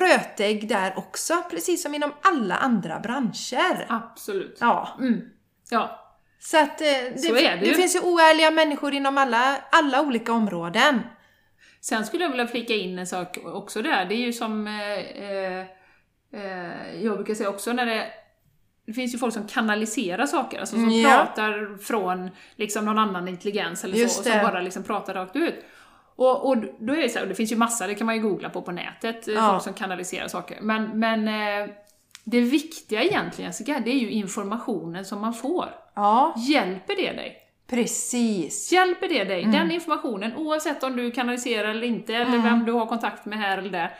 rötägg där också, precis som inom alla andra branscher. Absolut. Ja, Mm. Ja. så att eh, det, Så är det ju. finns ju oärliga människor inom alla, alla olika områden. Sen skulle jag vilja flika in en sak också där. Det är ju som eh, eh, eh, jag brukar säga också när det det finns ju folk som kanaliserar saker, alltså som Mm, ja. pratar från liksom någon annan intelligens eller Just så, och som bara liksom pratar rakt ut. Och, och då är det så här, och det finns ju massa, det kan man ju googla på på nätet, eh, Ja. folk som kanaliserar saker. Men, men eh, det viktiga egentligen Jessica, det är ju informationen som man får. Ja, Hjälper det dig? Precis. Hjälper det dig? Mm. Den informationen, oavsett om du kanaliserar eller inte, eller vem du har kontakt med här eller där.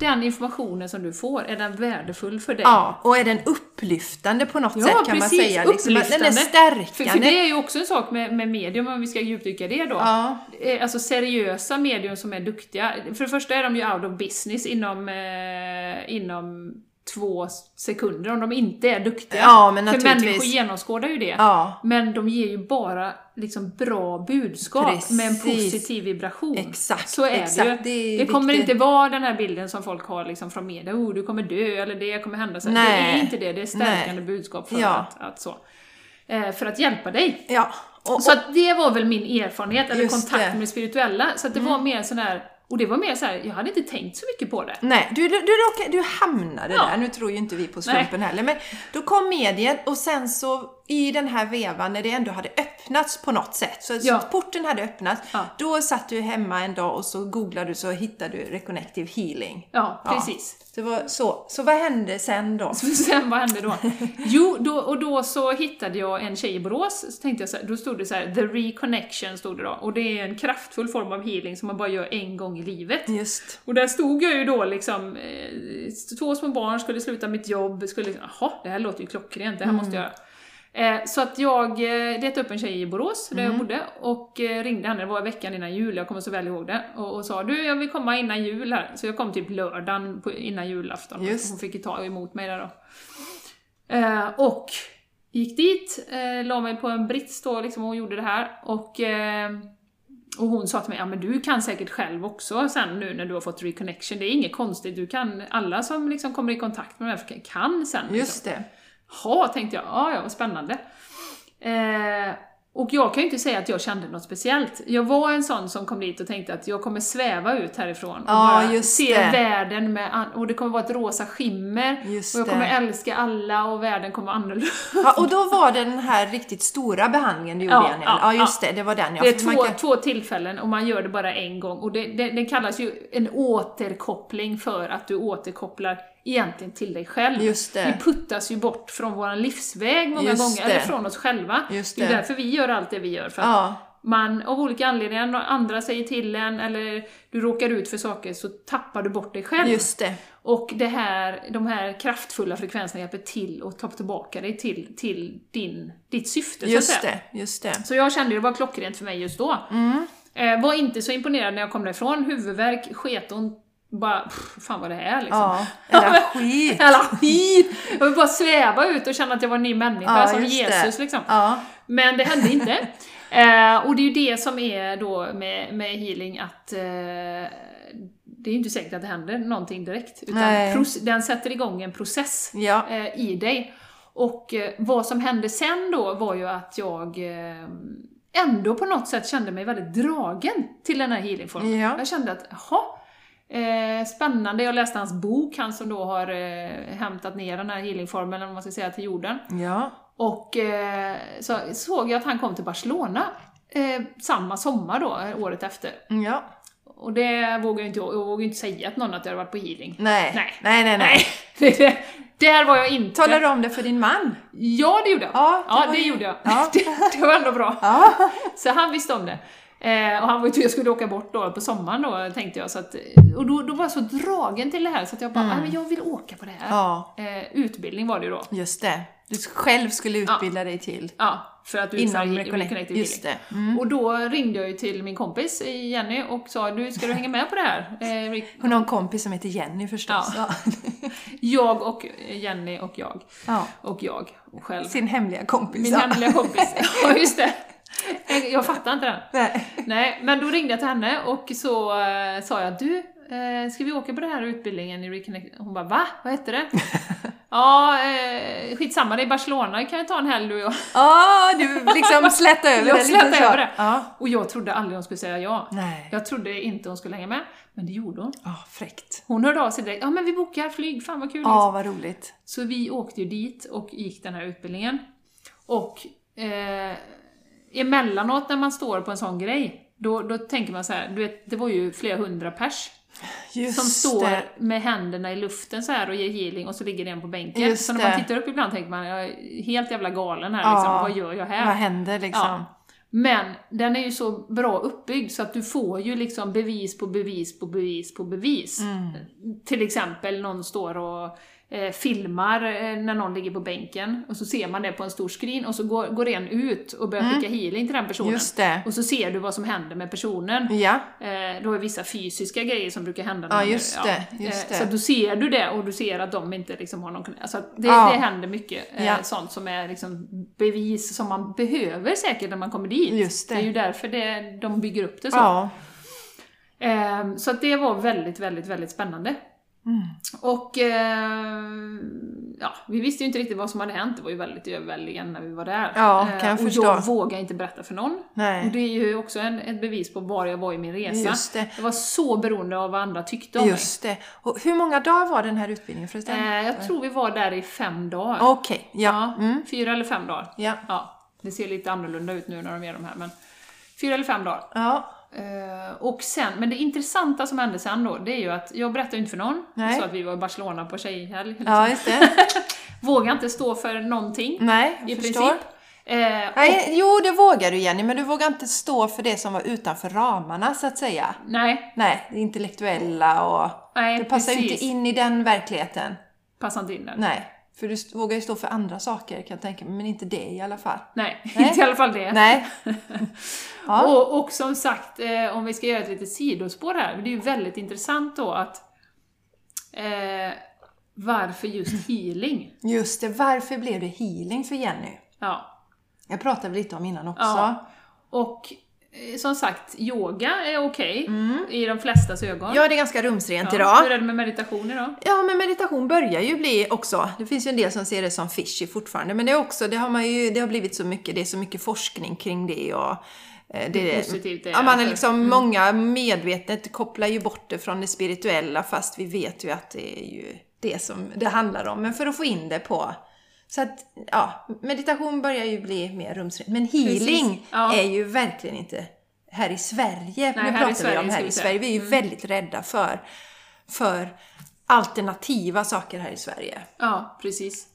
den informationen som du får, är den värdefull för dig? Ja, och är den upplyftande på något Ja, sätt kan precis. man säga. Liksom, att den är Upplyftande. stärkande. För, för det är ju också en sak med, med medium, om vi ska djupdyka det då. Ja. Eh, Alltså seriösa medium som är duktiga. För det första är de ju out of business inom, eh, inom två sekunder om de inte är duktiga. Ja, men För människor genomskådar ju det. Ja. Men de ger ju bara liksom bra budskap Precis. med en positiv vibration. Exakt, Så är exakt. det ju. Det Det, kommer viktigt. inte vara den här bilden som folk har liksom från media, oh du kommer dö eller det kommer hända. Så. Det Nej. är inte det, det är stärkande Nej. budskap för, Ja. att, att så. Eh, för att hjälpa dig. Ja. Och, Så att det var väl min erfarenhet, eller kontakt det. Mm. med det spirituella. Så att det var mer sån här, och det var mer så här, jag hade inte tänkt så mycket på det. Nej, du, du, du, du hamnade Ja. där. Nu tror ju inte vi på slumpen heller. Men då kom mediet och sen så i den här vevan när det ändå hade öppnats på något sätt. Så, Ja. så porten hade öppnats. Ja. Då satt du hemma en dag och så googlade du så hittade du Reconnective Healing. Ja, precis. Det var så. Så vad hände sen då? Så sen vad hände då? Jo, då, och då så hittade jag en tjej i Borås, så tänkte jag så här, då stod det så här, the reconnection stod det då. Och det är en kraftfull form av healing som man bara gör en gång i livet. Just. Och där stod jag ju då liksom, eh, två små barn, skulle sluta mitt jobb, skulle liksom, jaha, det här låter ju klockrent, det här måste jag göra. Eh, så att jag eh, letade upp en tjej i Borås, där jag bodde, och eh, ringde henne, det var veckan innan jul, jag kommer så väl ihåg det, och, och sa du, jag vill komma innan jul här. Så jag kom typ lördagen på, innan julafton, Just. hon fick ju ta emot mig där då. Eh, och gick dit, eh, la mig på en brits då liksom och gjorde det här, och eh, och hon sa till mig, ja men du kan säkert själv också sen nu när du har fått reconnection, det är inget konstigt, du kan, alla som liksom kommer i kontakt med människor kan sen. Liksom. Just det. Jaha, tänkte jag, ja ja, vad spännande. Eh, och jag kan ju inte säga att jag kände något speciellt. Jag var en sån som kom dit och tänkte att jag kommer sväva ut härifrån och Ja, bara se det. världen med, och det kommer vara ett rosa skimmer, Just och jag det. kommer älska alla och världen kommer vara annorlunda. Ja, och då var det den här riktigt stora behandlingen du gjorde Ja, ja, Ja, just det. Det var den ja. Det är två, kan- två tillfällen och man gör det bara en gång. Och det, det, det kallas ju en återkoppling för att du återkopplar egentligen till dig själv. Just det. Vi puttas ju bort från vår livsväg många Just gånger, det. eller från oss själva. Just det är det. därför vi gör allt det vi gör. För att Ja. man av olika anledningar, andra säger till en eller du råkar ut för saker så tappar du bort dig själv. Just det. Och det här, de här kraftfulla frekvenserna hjälper till att ta tillbaka dig till, till din, ditt syfte så att Just säga. det. Just det. Så jag kände det var klockrent för mig just då. Mm. Eh, var inte så imponerad när jag kom därifrån. Huvudvärk, sketont, bara pff, fan vad det är liksom. Ja. Eller skit. Jävla skit! Jag vill bara sväva ut och känna att jag var en ny människa Ja, som Jesus det. liksom. Ja. Men det hände inte. eh, och det är ju det som är då med, med healing att eh, det är ju inte säkert att det händer någonting direkt. Utan pros- den sätter igång en process Ja. eh, i dig. Och eh, vad som hände sen då var ju att jag eh, ändå på något sätt kände mig väldigt dragen till den här healingformen. Ja. Jag kände att, jaha, eh, spännande. Jag läste hans bok, han som då har eh, hämtat ner den här healingformeln, vad man ska säga, till jorden. Ja. Och eh, så såg jag att han kom till Barcelona eh, samma sommar då, eh, året efter. Ja. Och det vågar jag inte, jag vågar inte säga till någon att jag hade varit på healing. Nej. Nej. Nej, nej, nej. Det- Där var jag inte. Talar du om det för din man? Ja, det gjorde jag. Ja, det ja, det ju- gjorde jag. Ja. Det, det var ändå bra. Ja. Så han visste om det. Eh, och han var ju jag skulle åka bort då på sommaren då, tänkte jag. Så att, och då, då var jag så dragen till det här så att jag bara, "Ah, men jag vill åka på det här. Mm. Ja. Eh, utbildning var det ju då. Just det. Du själv skulle utbilda dig till. Ja, för att utföra Inom he- Reconnect- Just det. Mm. Och då ringde jag ju till min kompis Jenny och sa du, ska du hänga med på det här? Eh, Hon har en kompis som heter Jenny förstås. Ja. Ja. jag och Jenny och jag. Ja. Och jag själv. Sin hemliga kompis. Min ja. hemliga kompis. Ja, just det. Jag- fattar inte den. Nej. Nej, men då ringde jag till henne och så eh, sa jag du, eh, ska vi åka på den här utbildningen i Reconnect? Hon bara va? Vad hette det? ja, eh, skitsamma, det är Barcelona, kan vi ta en helg du och jag? Ja, du liksom släta över Jag det lite så. över det. Ja. Och jag trodde aldrig hon skulle säga ja. Nej. Jag trodde inte hon skulle hänga med, men det gjorde hon. Ja, fräckt. Hon hörde av sig direkt, ja men vi bokar flyg, fan vad kul. Ja, vad roligt. Så vi åkte ju dit och gick den här utbildningen. Och eh, emellanåt när man står på en sån grej, då, då tänker man så här, du vet, det var ju flera hundra pers Just som står det. med händerna i luften så här och ger healing och så ligger en på bänken. Just så när man tittar upp ibland tänker man, jag är helt jävla galen här Ja. liksom, vad gör jag här? Vad händer liksom? Ja. Men den är ju så bra uppbyggd så att du får ju liksom bevis på bevis på bevis på bevis. Mm. Till exempel någon står och eh, filmar eh, när någon ligger på bänken och så ser man det på en stor screen och så går, går en ut och börjar skicka healing till den personen. Mm. Det. Och så ser du vad som händer med personen. Ja. Eh, då är vissa fysiska grejer som brukar hända. Ja, just det, just Eh, det. Så då ser du det och du ser att de inte liksom har någon... Alltså det, Ja. det händer mycket eh, Ja. sånt som är liksom bevis som man behöver säkert när man kommer dit. Just det. det är ju därför det, de bygger upp det så. Ja. Eh, så det var väldigt, väldigt, väldigt spännande. Mm. Och eh, ja, vi visste ju inte riktigt vad som hade hänt, det var ju väldigt överväldigande när vi var där. Ja, kan jag och förstå. jag vågade inte berätta för någon. Nej. Och det är ju också en, ett bevis på var jag var i min resa. Just det. Jag var så beroende av vad andra tyckte om Just det. Och hur många dagar var den här utbildningen förresten? mig. Eh, jag tror vi var där i fem dagar. Okej, ja. Ja, Mm. Fyra eller fem dagar. Ja. Ja, det ser lite annorlunda ut nu när de gör de här, men fyra eller fem dagar. Ja. Eh, och sen, men det intressanta som hände sen då, det är ju att jag berättade inte för någon. Nej. Så att vi var i Barcelona på tjejhelg. liksom. ja, just det. Vågade inte stå för någonting. Nej, jag I förstår. princip. Eh, och, Nej, jo, det vågar du Jenny, men du vågar inte stå för det som var utanför ramarna så att säga. nej, Nej, det intellektuella och... nej, Det passar ju inte in i den verkligheten. Passar inte in där. Nej, för du vågar ju stå för andra saker kan jag tänka mig, men inte det i alla fall. Nej, Nej. inte i alla fall det. Nej. Ja. Och, och som sagt, eh, om vi ska göra ett litet sidospår här, det är ju väldigt intressant då att eh, varför just healing? Just det, varför blev det healing för Jenny? Ja. Jag pratade lite om innan också. ja. Och som sagt, yoga är okej i de flestas ögon. Ja, det är ganska rumsrent Ja. idag. Hur är det med meditation idag? Ja, men meditation börjar ju bli också, det finns ju en del som ser det som fishy fortfarande, men det är också, det har man ju, det har blivit så mycket, det är så mycket forskning kring det och eh, det Hur positivt det är Ja, man är för- liksom, många medvetet kopplar ju bort det från det spirituella fast vi vet ju att det är ju det som det handlar om, men för att få in det på så att, ja, meditation börjar ju bli mer rumsrent. Men healing ja. är ju verkligen inte här i Sverige. nu här i pratar vi Sverige om här i. Sverige. Vi är ju väldigt rädda för, för alternativa saker här i Sverige. Ja, precis.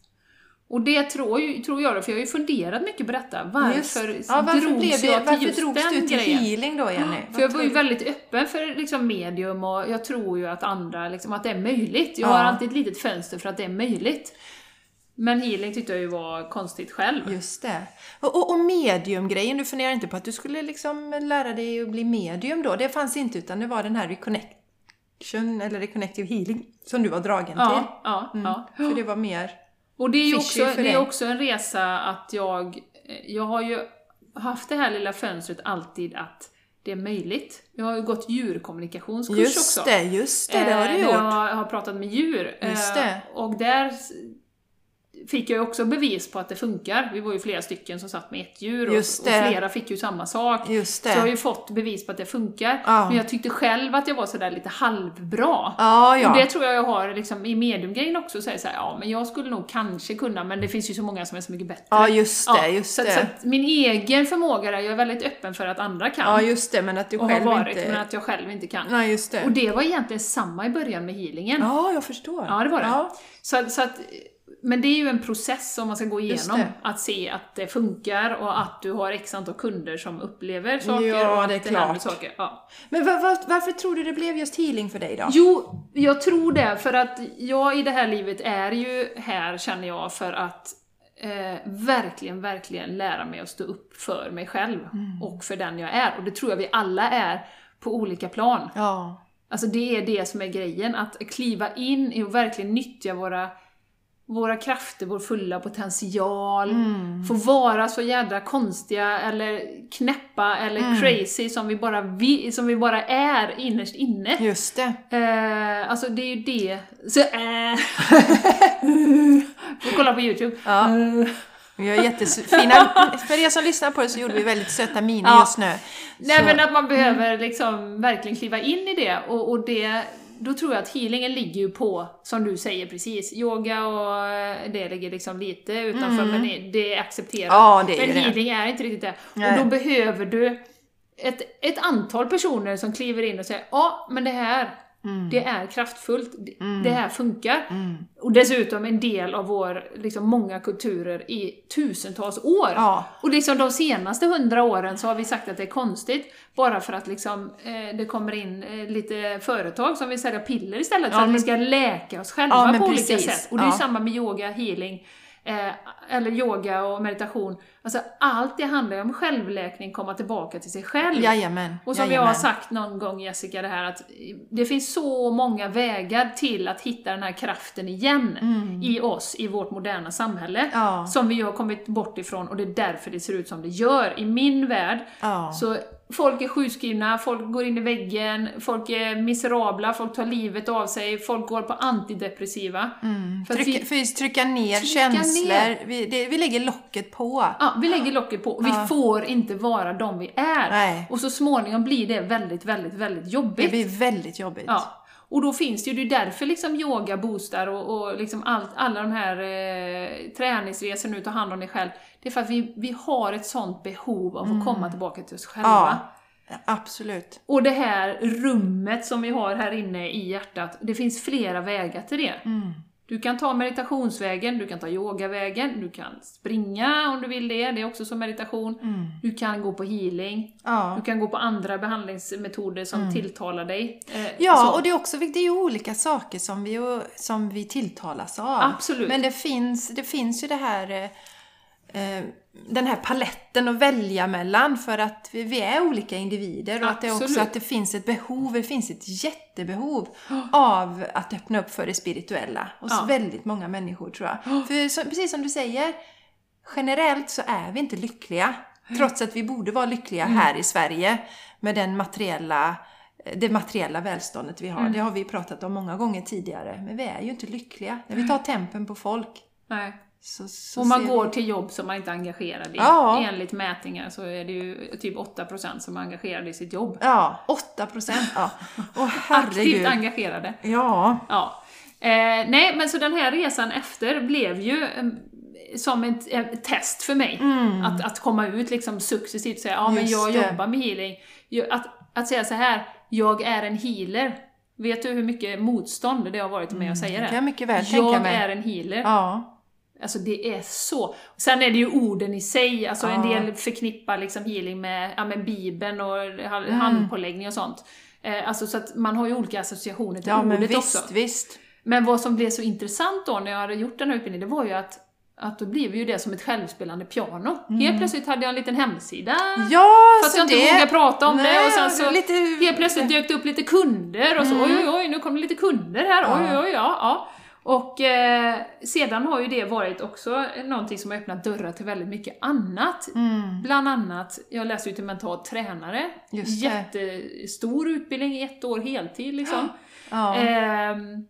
Och det tror, ju, tror jag då, för jag har ju funderat mycket på detta. Varför, Just- ja, varför, drogs blev det, jag till varför just drogs den du till grejen? healing då Jenny? För jag var ju väldigt öppen för liksom medium och jag tror ju att andra, liksom, att det är möjligt. Jag Ja. har alltid ett litet fönster för att det är möjligt. Men healing tyckte jag ju var konstigt själv. Just det. Och, och, och mediumgrejen, du funderar inte på att du skulle liksom lära dig att bli medium då? Det fanns inte utan det var den här reconnection, eller reconnective healing, som du var dragen till. Ja, ja, ja. För det var mer... Och det är ju också, det är också en resa att jag, eh, jag har ju haft det här lilla fönstret alltid att det är möjligt. Jag har ju gått djurkommunikationskurs Just också. det, just det, det har Eh, du där gjort. Jag har pratat med djur. Just Eh, det. Och där fick jag ju också bevis på att det funkar. Vi var ju flera stycken som satt med ett djur och, och flera fick ju samma sak. Så jag har ju fått bevis på att det funkar. Ja. Men jag tyckte själv att jag var sådär lite halvbra. Ja, ja. Och det tror jag jag har liksom, i mediumgrejen också, det så här, ja men jag skulle nog kanske kunna, men det finns ju så många som är så mycket bättre. Ja, just det, Ja, just så, det. Så att min egen förmåga där, jag är väldigt öppen för att andra kan. Ja, just det, men att du och har själv varit, inte... men att jag själv inte kan. Nej, just det. Och det var egentligen samma i början med healingen. Ja, jag förstår. Ja, det var det. Ja, Så, så att, men det är ju en process som man ska gå igenom. Att se att det funkar och att du har x antal kunder som upplever saker Ja, och att det är det händer klart. saker. Ja. Men var, var, varför tror du det blev just healing för dig då? Jo, jag tror det, för att jag i det här livet är ju här, känner jag, för att eh, verkligen, verkligen lära mig att stå upp för mig själv Mm. och för den jag är. Och det tror jag vi alla är på olika plan. Ja. Alltså det är det som är grejen, att kliva in och verkligen nyttja våra, våra krafter, vår fulla potential, Mm. få vara så jädra konstiga eller knäppa eller Mm. crazy som vi, bara vi, som vi bara är innerst inne. Just det. Eh, alltså det är ju det. Så, eh. Får kolla på YouTube. Ja. Vi har jättefina... För er som lyssnar på det så gjorde vi väldigt söta miner Ja. just nu. Nej Så- men att man behöver liksom verkligen kliva in i det och, och det då tror jag att healingen ligger ju på, som du säger precis, yoga och eh, det ligger liksom lite utanför men det, är accepterat. Mm. Ja, det är men ju det. healing är inte riktigt det. Nej. Och då behöver du ett, ett antal personer som kliver in och säger ja, men det här, Det är kraftfullt. Det- Det här funkar. Och dessutom en del av vår, liksom många kulturer i tusentals år. Ja. Och liksom de senaste hundra åren så har vi sagt att det är konstigt, bara för att liksom, eh, det kommer in eh, lite företag som vill sälja piller istället för Ja, att vi men- ska läka oss själva Ja, på olika precis. sätt. Och det är Ja. samma med yoga, healing, eh, eller yoga och meditation. Alltså allt det handlar ju om självläkning, komma tillbaka till sig själv. Jajamän. Och som jag jajamän. har sagt någon gång Jessica, det här att det finns så många vägar till att hitta den här kraften igen i oss, i vårt moderna samhälle. Mm. Ja. Som vi har kommit bort ifrån och det är därför det ser ut som det gör. I min värld, Ja. så folk är sjukskrivna, folk går in i väggen, folk är miserabla, folk tar livet av sig, folk går på antidepressiva. För att Trycka, vi, för trycka ner Trycka känslor. ner. Vi, det, vi lägger locket på. ja, vi lägger locket på. Vi får inte vara de vi är. Nej. Och så småningom blir det väldigt, väldigt, väldigt jobbigt. Det blir väldigt jobbigt. Ja. Och då finns det ju, det är därför liksom yoga boostar och, och liksom allt, alla de här eh, träningsresorna och hand om dig själv. Det är för att vi, vi har ett sånt behov av att komma tillbaka till oss själva. Ja, absolut. Och det här rummet som vi har här inne i hjärtat, det finns flera vägar till det. Du kan ta meditationsvägen, du kan ta yogavägen, du kan springa om du vill det, det är också som meditation. Du kan gå på healing, Ja. du kan gå på andra behandlingsmetoder som tilltalar dig. Eh, Ja, så. och det är också det är olika saker som vi, som vi tilltalas av. Absolut. Men det finns, det finns ju det här eh, den här paletten att välja mellan för att vi, vi är olika individer och att det också att det finns ett behov, det finns ett jättebehov av att öppna upp för det spirituella hos Ja. väldigt många människor tror jag. För så, precis som du säger, generellt så är vi inte lyckliga. Trots att vi borde vara lyckliga Mm. här i Sverige med den materiella, det materiella välståndet vi har. Mm. Det har vi pratat om många gånger tidigare. Men vi är ju inte lyckliga. När vi tar tempen på folk Nej. Så, så Och man går vi... till jobb som man inte är engagerad i. Ja. Enligt mätningar så är det ju typ 8% som är engagerade i sitt jobb. Ja, 8 procent. Ja. Åh Aktivt engagerade. Ja. Ja. Eh, nej, men så den här resan efter blev ju eh, som ett, ett test för mig. Att, att komma ut liksom successivt och säga, ja men Mm. Jag det. jobbar med healing. Att, att säga så här, jag är en healer. Vet du hur mycket motstånd det har varit med att säga det? Mm, kan jag mycket väl tänka jag mig. är en healer. Ja. Alltså det är så. Sen är det ju orden i sig, alltså en Ja. del förknippar liksom healing med, ja, med bibeln och Mm. handpåläggning och sånt. Eh, alltså så att man har ju olika associationer till Ja, men ordet visst, också. visst. Men vad som blev så intressant då när jag hade gjort den här utbildningen, det var ju att att då blev ju det som ett självspelande piano. Helt plötsligt hade jag en liten hemsida. Ja, Fast Mm. så jag inte det... vågade prata om det Nej, och sen så lite... helt plötsligt dök det upp lite kunder och så oj oj oj, nu kommer det lite kunder här, oj oj oj, ja. ja. Och eh, sedan har ju det varit också någonting som har öppnat dörrar till väldigt mycket annat. Bland annat, jag läser ju till mental tränare, Just det. jättestor utbildning i ett år heltid liksom. Ja, Ehm,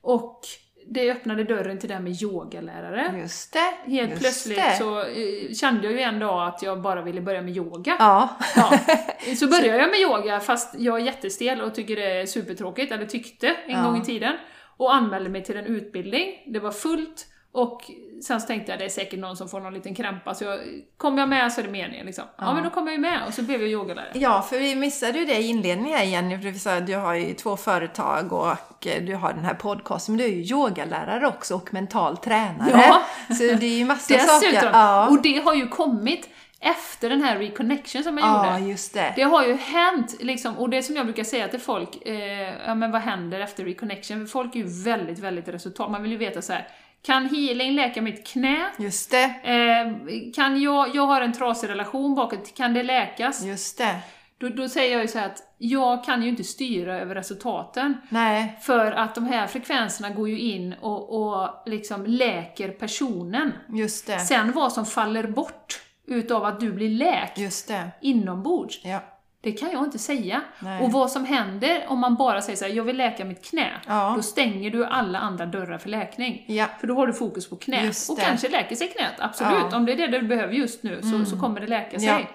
och det öppnade dörren till det här med yogalärare. just det. Helt just plötsligt det. så eh, kände jag ju en dag att jag bara ville börja med yoga. Ja. Ja. Så började jag med yoga fast jag är jättestel och tycker det är supertråkigt, eller tyckte en Ja. gång i tiden. Och anmälde mig till en utbildning, det var fullt. Och sen så tänkte jag det är säkert någon som får någon liten krämpa, så jag, kommer jag med så är det meningen liksom. Ja, men då kom jag ju med och så blev jag yogalärare. Ja, för vi missade ju det i inledningen Jenny, för vi sa att du har ju två företag och du har den här podcasten, men du är ju yogalärare också och mental tränare. Ja. Så det är ju massa Dessutom, saker. Ja, och det har ju kommit efter den här reconnection som jag ja gjorde. just det. Det har ju hänt, liksom, och det som jag brukar säga till folk, eh, ja men vad händer efter reconnection? Folk är ju väldigt, väldigt resultat. Man vill ju veta så här. kan healing läka mitt knä? Just det. Eh, kan jag, jag har en trasig relation bakåt, kan det läkas? Just det. Då, då säger jag ju så här att jag kan ju inte styra över resultaten. Nej. För att de här frekvenserna går ju in och, och liksom läker personen. Just det. Sen vad som faller bort utav att du blir läkt Just det. inombords, Ja. det kan jag inte säga. Nej. Och vad som händer om man bara säger så här, jag vill läka mitt knä, Ja. då stänger du alla andra dörrar för läkning. Ja. För då har du fokus på knät. Och kanske läker sig knät, absolut. Ja. Mm. Om det är det du behöver just nu så, så kommer det läka sig.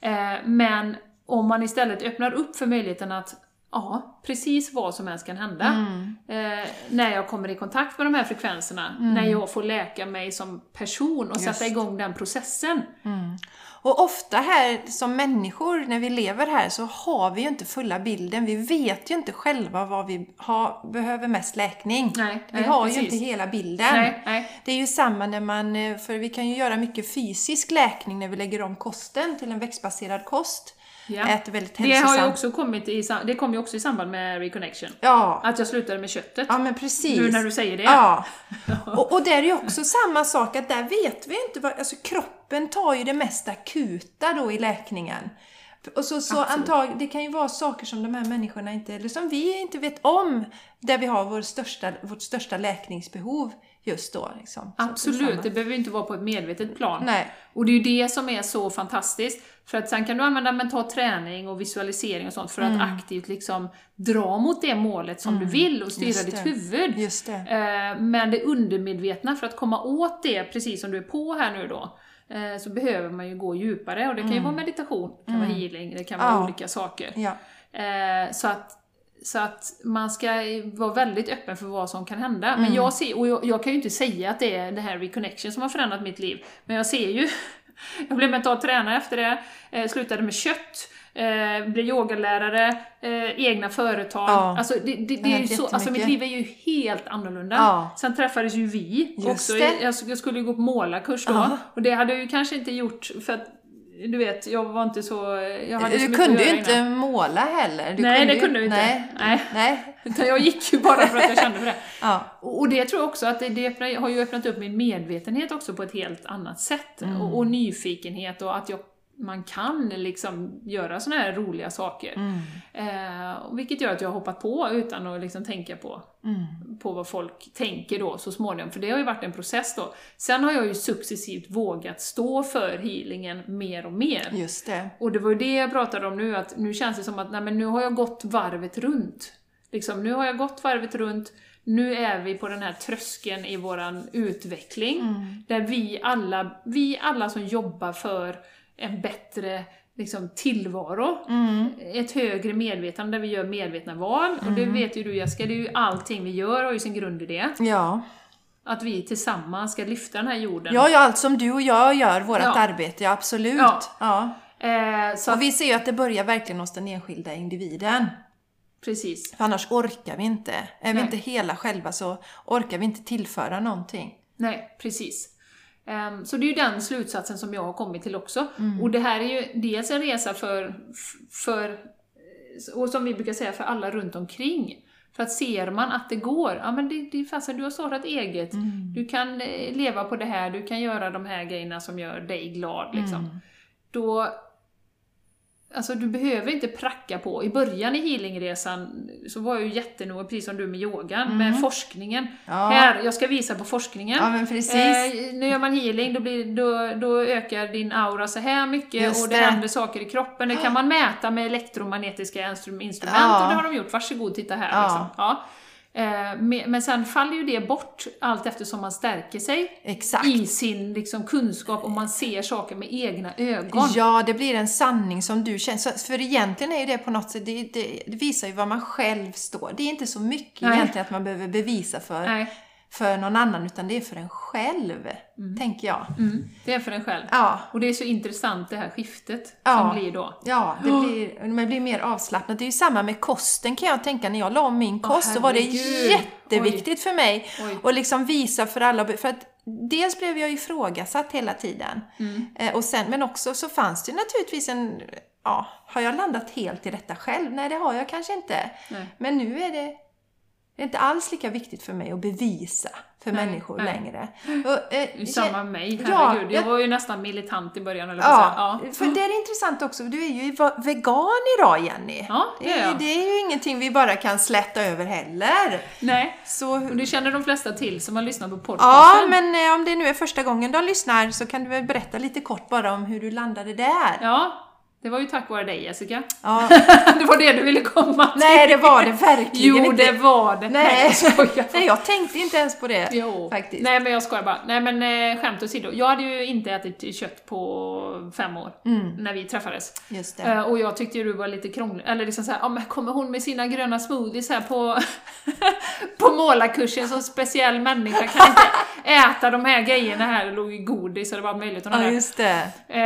Eh, men om man istället öppnar upp för möjligheten att ja, precis vad som helst kan hända. Mm. Eh, när jag kommer i kontakt med de här frekvenserna, när jag får läka mig som person och sätta Mm. Just. igång den processen. Och ofta här som människor, när vi lever här, så har vi ju inte fulla bilden. Vi vet ju inte själva vad vi har, behöver mest läkning. Nej, vi nej, har ju precis. inte hela bilden. Nej, nej. Det är ju samma när man, eh, för vi kan ju göra mycket fysisk läkning när vi lägger om kosten till en växtbaserad kost. Ja. Äter väldigt Det har ju hälsosamt. också kommit i, det kom ju också i samband med Reconnection. Ja, Att jag slutade med köttet. ja men precis. Nu när du säger det. Ja. Och, och där är ju också samma sak, att där vet vi inte vad, alltså kroppen tar ju det mest akuta då i läkningen. Och så, så antag, det kan ju vara saker som de här människorna inte, eller som vi inte vet om, där vi har vår största, vårt största läkningsbehov just då. Liksom. Absolut, det behöver inte vara på ett medvetet plan. Nej. Och det är ju det som är så fantastiskt. För att sen kan du använda mental träning och visualisering och sånt för Mm. att aktivt liksom dra mot det målet som du vill och styra ditt huvud. Just det. Eh, Men det undermedvetna, för att komma åt det, precis som du är på här nu då, eh, så behöver man ju gå djupare. Och det kan ju vara meditation, det kan vara healing, det kan vara Mm. Ja. olika saker. Ja. Eh, Så att, så att man ska vara väldigt öppen för vad som kan hända. Mm. Men jag ser, och jag, jag kan ju inte säga att det är det här reconnection som har förändrat mitt liv, men jag ser ju jag blev mental tränare efter det, eh, slutade med kött, eh, blev yogalärare, eh, egna företag. Ja. Alltså, det, det, det är ju så, alltså mitt liv är ju helt annorlunda. Ja. Sen träffades ju vi Just också. det. Jag, jag skulle ju gå på målarkurs då, Ja. och det hade jag ju kanske inte gjort för att du vet, jag var inte så... Jag hade Du kunde ju inte innan. måla heller. Du Nej, det ju- kunde du inte. Nej. Nej. Nej. Utan jag gick ju bara för att jag kände för det. Ja. Och det tror jag också att det, det har ju öppnat upp min medvetenhet också på ett helt annat sätt. Och, och nyfikenhet och att jag, man kan liksom göra såna här roliga saker. Eh, och vilket gör att jag har hoppat på utan att liksom tänka på, på vad folk tänker då så småningom. För det har ju varit en process då. Sen har jag ju successivt vågat stå för healingen mer och mer. Just det. Och det var ju det jag pratade om nu, att nu känns det som att nej, men nu har jag gått varvet runt. Liksom, nu har jag gått varvet runt, nu är vi på den här tröskeln i våran utveckling, där vi alla, vi alla som jobbar för en bättre liksom, tillvaro, ett högre medvetande där vi gör medvetna val, och det vet ju du Jessica, det är ju allting vi gör har ju sin grund i det. Ja. Att vi tillsammans ska lyfta den här jorden. Ja, ja, allt som du och jag gör, vårt Ja. arbete, ja absolut. Ja. Ja. Eh, så Och vi ser ju att det börjar verkligen hos den enskilda individen. precis. För annars orkar vi inte. Är vi Nej. inte hela själva så orkar vi inte tillföra någonting. Nej, precis. Ehm, så det är ju den slutsatsen som jag har kommit till också. Mm. Och det här är ju dels en resa för, för, och som vi brukar säga, för alla runt omkring. För att ser man att det går, ja men det, det fasen, du har startat eget, Mm. du kan eh, leva på det här, du kan göra de här grejerna som gör dig glad liksom. Mm. Då, Alltså du behöver inte pracka på. I början i healingresan så var jag ju jättenoga, precis som du med yogan, med forskningen. Mm. Ja. Här, jag ska visa på forskningen. Ja, men precis. Eh, nu gör man healing, då, blir, då, då ökar din aura så här mycket Just och det, det. händer saker i kroppen. Det kan man mäta med elektromagnetiska instru- instrument Ja. och det har de gjort. Varsågod, titta här. Ja. Liksom. Ja. Eh, me- men sen faller ju det bort allt eftersom man stärker sig Exakt. i sin liksom, kunskap och man ser saker med egna ögon. Ja, det blir en sanning som du känner. För egentligen är ju det på något sätt, det, det, det visar ju var man själv står. Det är inte så mycket Nej. egentligen att man behöver bevisa för, Nej, för någon annan, utan det är för en själv, tänker jag. mm, det är för en själv. Ja, Och det är så intressant det här skiftet Ja. som blir då. Ja, det blir, man blir mer avslappnad. Det är ju samma med kosten kan jag tänka. När jag la om min kost så var det jätteviktigt för mig Oj. att liksom visa för alla. För att dels blev jag ifrågasatt hela tiden. Mm. Eh, och sen, men också så fanns det naturligtvis en... Ja, har jag landat helt i detta själv? Nej, det har jag kanske inte. Nej. Men nu är det, det är inte alls lika viktigt för mig att bevisa för Nej, människor nej. längre. Och, eh, Samma med mig, Ja, herregud. jag jag- var ju nästan militant i början, eller Ja, ja. för det är intressant också. Du är ju vegan idag Jenny. Ja, det är jag. det är ju ingenting vi bara kan släta över heller. Nej, Så, och det känner de flesta till som har lyssnat på ja, podcasten. men eh, om det nu är första gången de lyssnar så kan du väl berätta lite kort bara om hur du landade där? Ja, Det var ju tack vare dig Jessica. Ja. det var det du ville komma till. Nej, det var det verkligen Jo, inte. det var det. Nej. jag skojar. Nej, jag tänkte inte ens på det. Jo. Faktiskt. Nej men jag skojar bara. Nej men eh, skämt åsido. Jag hade ju inte ätit kött på fem år när vi träffades. Just det. Eh, och jag tyckte ju du var lite krånglig, eller liksom såhär, ja men kommer hon med sina gröna smoothies här på, på målarkursen som speciell människa, kan inte äta de här grejerna här, det låg ju godis och det var möjligt. Och Ja, just det. eh,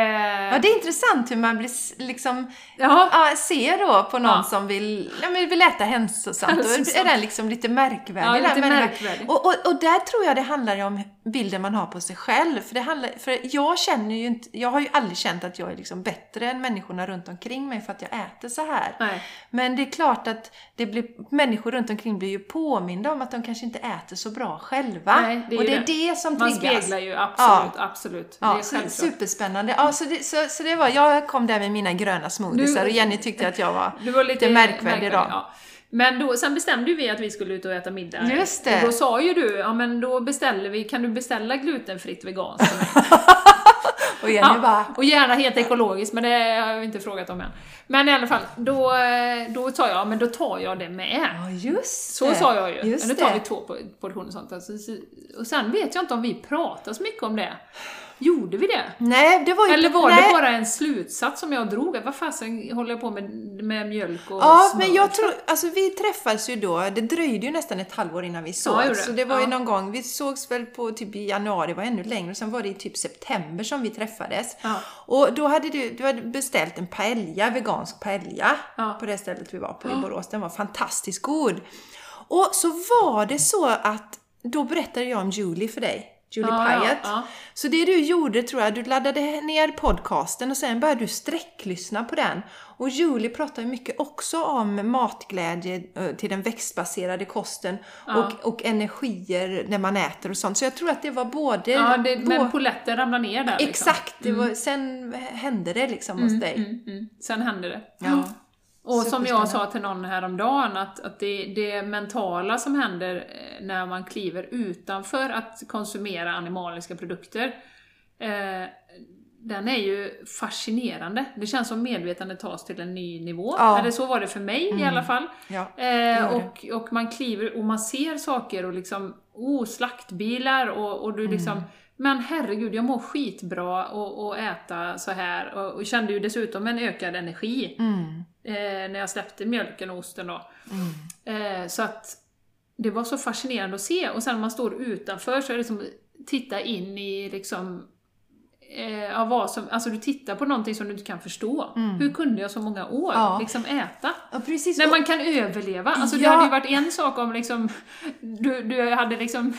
Ja, det är intressant hur man blir liksom, ja, ja, ser då på någon Ja. som vill, ja, men vill äta hälsosamt. Då är den liksom lite märkvärdig. Ja, lite märkvärdig. Och, och, och där tror jag det handlar om bilden man har på sig själv. För, det handlar, för jag känner ju inte, jag har ju aldrig känt att jag är liksom bättre än människorna runt omkring mig för att jag äter så här. nej. Men det är klart att det blir, människor runt omkring blir ju påminda om att de kanske inte äter så bra själva. Nej, det och det är det. det som Man triggas. speglar ju absolut, absolut. Ja, det superspännande. Ja, så, det, så, så det var, jag kom där med mina gröna smoothiesar och Jenny tyckte att jag var Du var lite, lite märkvärdig då. Ja. Men då, sen bestämde ju vi att vi skulle ut och äta middag. Just det. Och då sa ju du, ja men då beställer vi, kan du beställa glutenfritt veganskt till mig? Och Jenny Ja, bara, och gärna helt ekologiskt, men det har jag inte frågat om än. Men i alla fall, då, då sa jag, men då tar jag det med. ja just Så det. sa jag ju. Just men då tar vi två portioner och sånt. Så- och sen vet jag inte om vi pratade så mycket om det. Gjorde vi det? Nej, det var ju Eller var nej. det bara en slutsats som jag drog? Vad fasen håller jag på med, med mjölk och Ja, smör? men jag tror, alltså vi träffades ju då, det dröjde ju nästan ett halvår innan vi Ja, sågs. det. så det var ju Ja. någon gång, vi sågs väl på typ i januari, var ännu längre, sen var det i typ september som vi träffades. Ja. Och då hade du, du hade beställt en paella, vegansk paella, Ja. på det stället vi var på i Borås. Den var fantastiskt god. Och så var det så att, då berättade jag om Julie för dig. Julie ja, Pyatt. ja. Så det du gjorde tror jag, du laddade ner podcasten och sen började du sträcklyssna på den. Och Julie pratar ju mycket också om matglädje eh, till den växtbaserade kosten och, och energier när man äter och sånt. Så jag tror att det var både... Ja, det, bå- men polletten ramlar ner där liksom. Exakt! Det var, sen hände det liksom hos dig. Mm, mm. Sen hände det. Ja. Och som jag sa till någon häromdagen, att, att det, det mentala som händer eh, när man kliver utanför att konsumera animaliska produkter, eh, den är ju fascinerande. Det känns som medvetandet tas till en ny nivå. Ja. Mm. Eller så var det för mig i alla fall. Ja, Eh, och, och man kliver och man ser saker och liksom, oh, slaktbilar och, och du Mm. Men herregud, jag mår skitbra och, och äta så här och, och kände ju dessutom en ökad energi Mm. eh, när jag släppte mjölken och osten då. Eh, så att det var så fascinerande att se och sen när man står utanför så är det som att titta in i liksom eh, ja, vad som, alltså du tittar på någonting som du inte kan förstå. Hur kunde jag så många år Mm. Ja. liksom äta? Ja, precis. När man kan överleva. Alltså det Ja. hade ju varit en sak om liksom, du, du hade liksom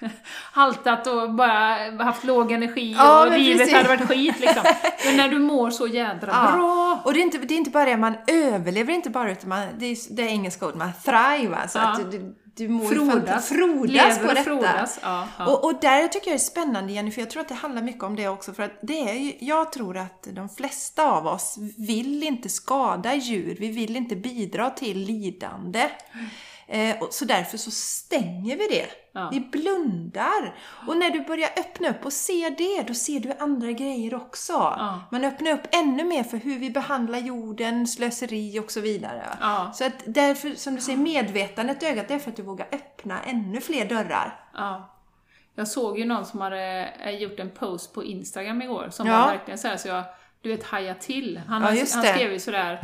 haltat och bara haft låg energi Ja, och livet precis. hade varit skit liksom. Men när du mår så jädra bra. Och det är, inte, det är inte bara det, man överlever inte bara utan man, det är det är engelska ord, man thrive alltså. Ja. Att du, du mår Frodas. frodas, på detta. frodas. Ja, ja. Och, och där tycker jag är spännande Jenny, för jag tror att det handlar mycket om det också. För att det är ju, jag tror att de flesta av oss vill inte skada djur, vi vill inte bidra till lidande. Eh, och så därför så stänger vi det. Ja. Vi blundar. Och när du börjar öppna upp och se det, då ser du andra grejer också. Ja. Man öppnar upp ännu mer för hur vi behandlar jorden, slöseri och så vidare. Ja. Så att därför, som du säger, medvetandet i ögat, det är för att du vågar öppna ännu fler dörrar. Ja. Jag såg ju någon som hade eh, gjort en post på Instagram igår som var verkligen såhär så jag, du vet, hajade till. Han, han skrev ju sådär,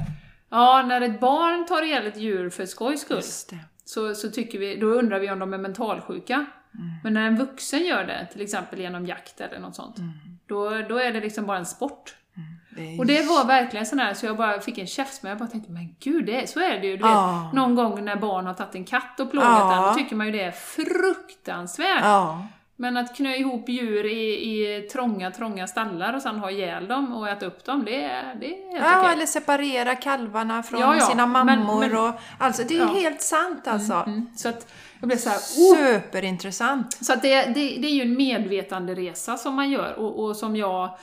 ja när ett barn tar ihjäl ett djur för skojs skull. Så, så tycker vi, då undrar vi om de är mentalsjuka. Mm. Men när en vuxen gör det, till exempel genom jakt eller något sånt, Mm. då, då är det liksom bara en sport. Det är Och det var verkligen sån här så jag bara fick en käftsmäll, jag bara tänkte men gud, det är, så är det ju. Du vet, någon gång när barn har tagit en katt och plågat Ja. den, då tycker man ju det är fruktansvärt. Ja. Men att knö ihop djur i, i trånga, trånga stallar och sen ha ihjäl dem och äta upp dem, det, är- det är helt Ja, okej. eller separera kalvarna från Ja, ja, sina men- mammor men- och... Alltså, det är Ja. helt sant alltså. Mm. Så att jag blev så här, oh! Superintressant. Så att det, det, det är ju en medvetanderesa som man gör och, och som jag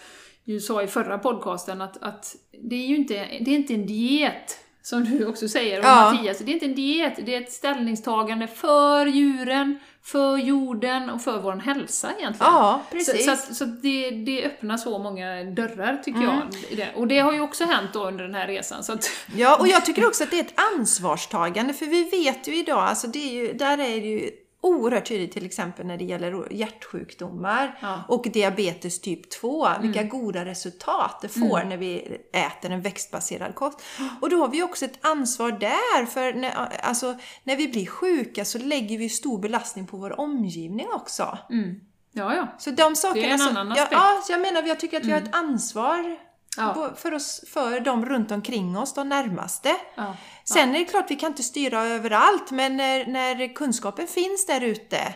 ju sa i förra podcasten att, att det är ju inte, det är inte en diet som du också säger, och Ja. Mattias, det är inte en diet, det är ett ställningstagande för djuren, för jorden och för vår hälsa egentligen. Ja, precis. Så, så, så det, det öppnar så många dörrar, tycker Mm. jag. Och det har ju också hänt då under den här resan. Så att, Ja, och jag tycker också att det är ett ansvarstagande, för vi vet ju idag, alltså det är ju, där är det ju oerhört tydligt till exempel när det gäller hjärtsjukdomar Ja. Mm. och diabetes typ 2, vilka goda resultat det får när vi äter en växtbaserad kost. Och då har vi också ett ansvar där, för när, alltså, när vi blir sjuka så lägger vi stor belastning på vår omgivning också. mm. Ja, ja. Så de sakerna Det är en som, annan ja, aspekt. ja, så jag menar, jag tycker att vi har ett ansvar Ja. för, oss, för de runt omkring oss, de närmaste. ja. Sen är det klart, vi kan inte styra överallt, men när, när kunskapen finns där ute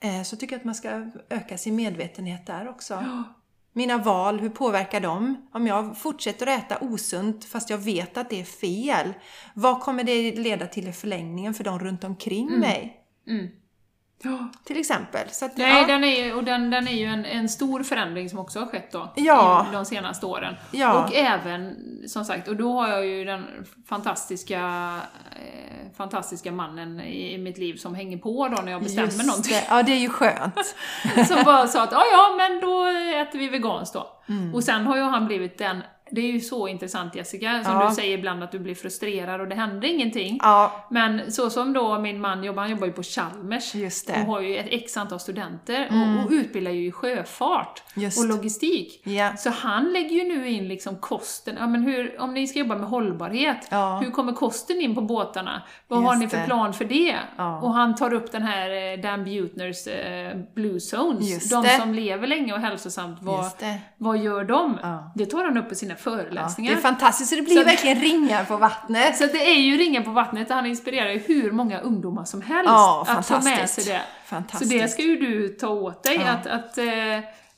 eh, så tycker jag att man ska öka sin medvetenhet där också. Mina val, hur påverkar de? Om jag fortsätter att äta osunt fast jag vet att det är fel, vad kommer det leda till i förlängningen för de runt omkring mig? Mm. Ja. Till exempel. Så att, Nej, ja, den är ju, och den, den är ju en, en stor förändring som också har skett då, Ja. i de senaste åren. Ja. Och även, som sagt, och då har jag ju den fantastiska, eh, fantastiska mannen i, i mitt liv som hänger på då när jag bestämmer just någonting. det. Ja, det är ju skönt. Som bara sa att ja, ja, men då äter vi veganskt då. Mm. Och sen har ju han blivit den, det är ju så intressant Jessica, som Ja. du säger ibland att du blir frustrerad och det händer ingenting. Ja, Men så som då min man jobbar, han jobbar ju på Chalmers och har ju ett x antal studenter och, och utbildar ju i sjöfart Just. och logistik. Ja. Så han lägger ju nu in liksom kosten, ja men hur, om ni ska jobba med hållbarhet, Ja. hur kommer kosten in på båtarna? Vad har Just ni för det. plan för det? Och han tar upp den här eh, Dan Butners eh, Blue Zones, Just de det. som lever länge och hälsosamt, vad, vad gör de? Det tar han upp i sina Ja, föreläsningar. det är fantastiskt, så det blir Så- verkligen ringar på vattnet. Så det är ju ringar på vattnet, han inspirerar ju hur många ungdomar som helst Ja, att ta med sig det. Fantastiskt. Så det ska ju du ta åt dig, Ja. att, att eh,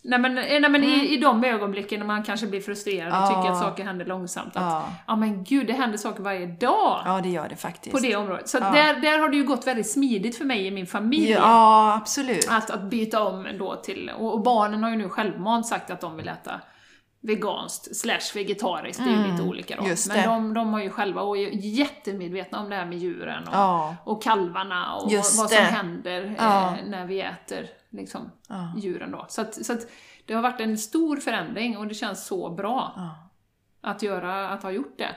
Nej men, eh, nej, men i, i de ögonblicken när man kanske blir frustrerad och Ja. tycker att saker händer långsamt, att Ja. ja men gud, det händer saker varje dag Ja, det gör det faktiskt. på det området. Så Ja. där, där har det ju gått väldigt smidigt för mig i min familj. Ja, absolut. Att, att byta om då till, och, och barnen har ju nu självmant sagt att de vill äta veganskt slash vegetariskt, det är ju lite olika då. Mm, Men det. de, de har ju själva och är jättemedvetna om det här med djuren och, Ja. och kalvarna och Just vad det. som händer Ja. eh, när vi äter liksom, Ja. djuren då. Så, att, så att det har varit en stor förändring och det känns så bra att, göra, att ha gjort det.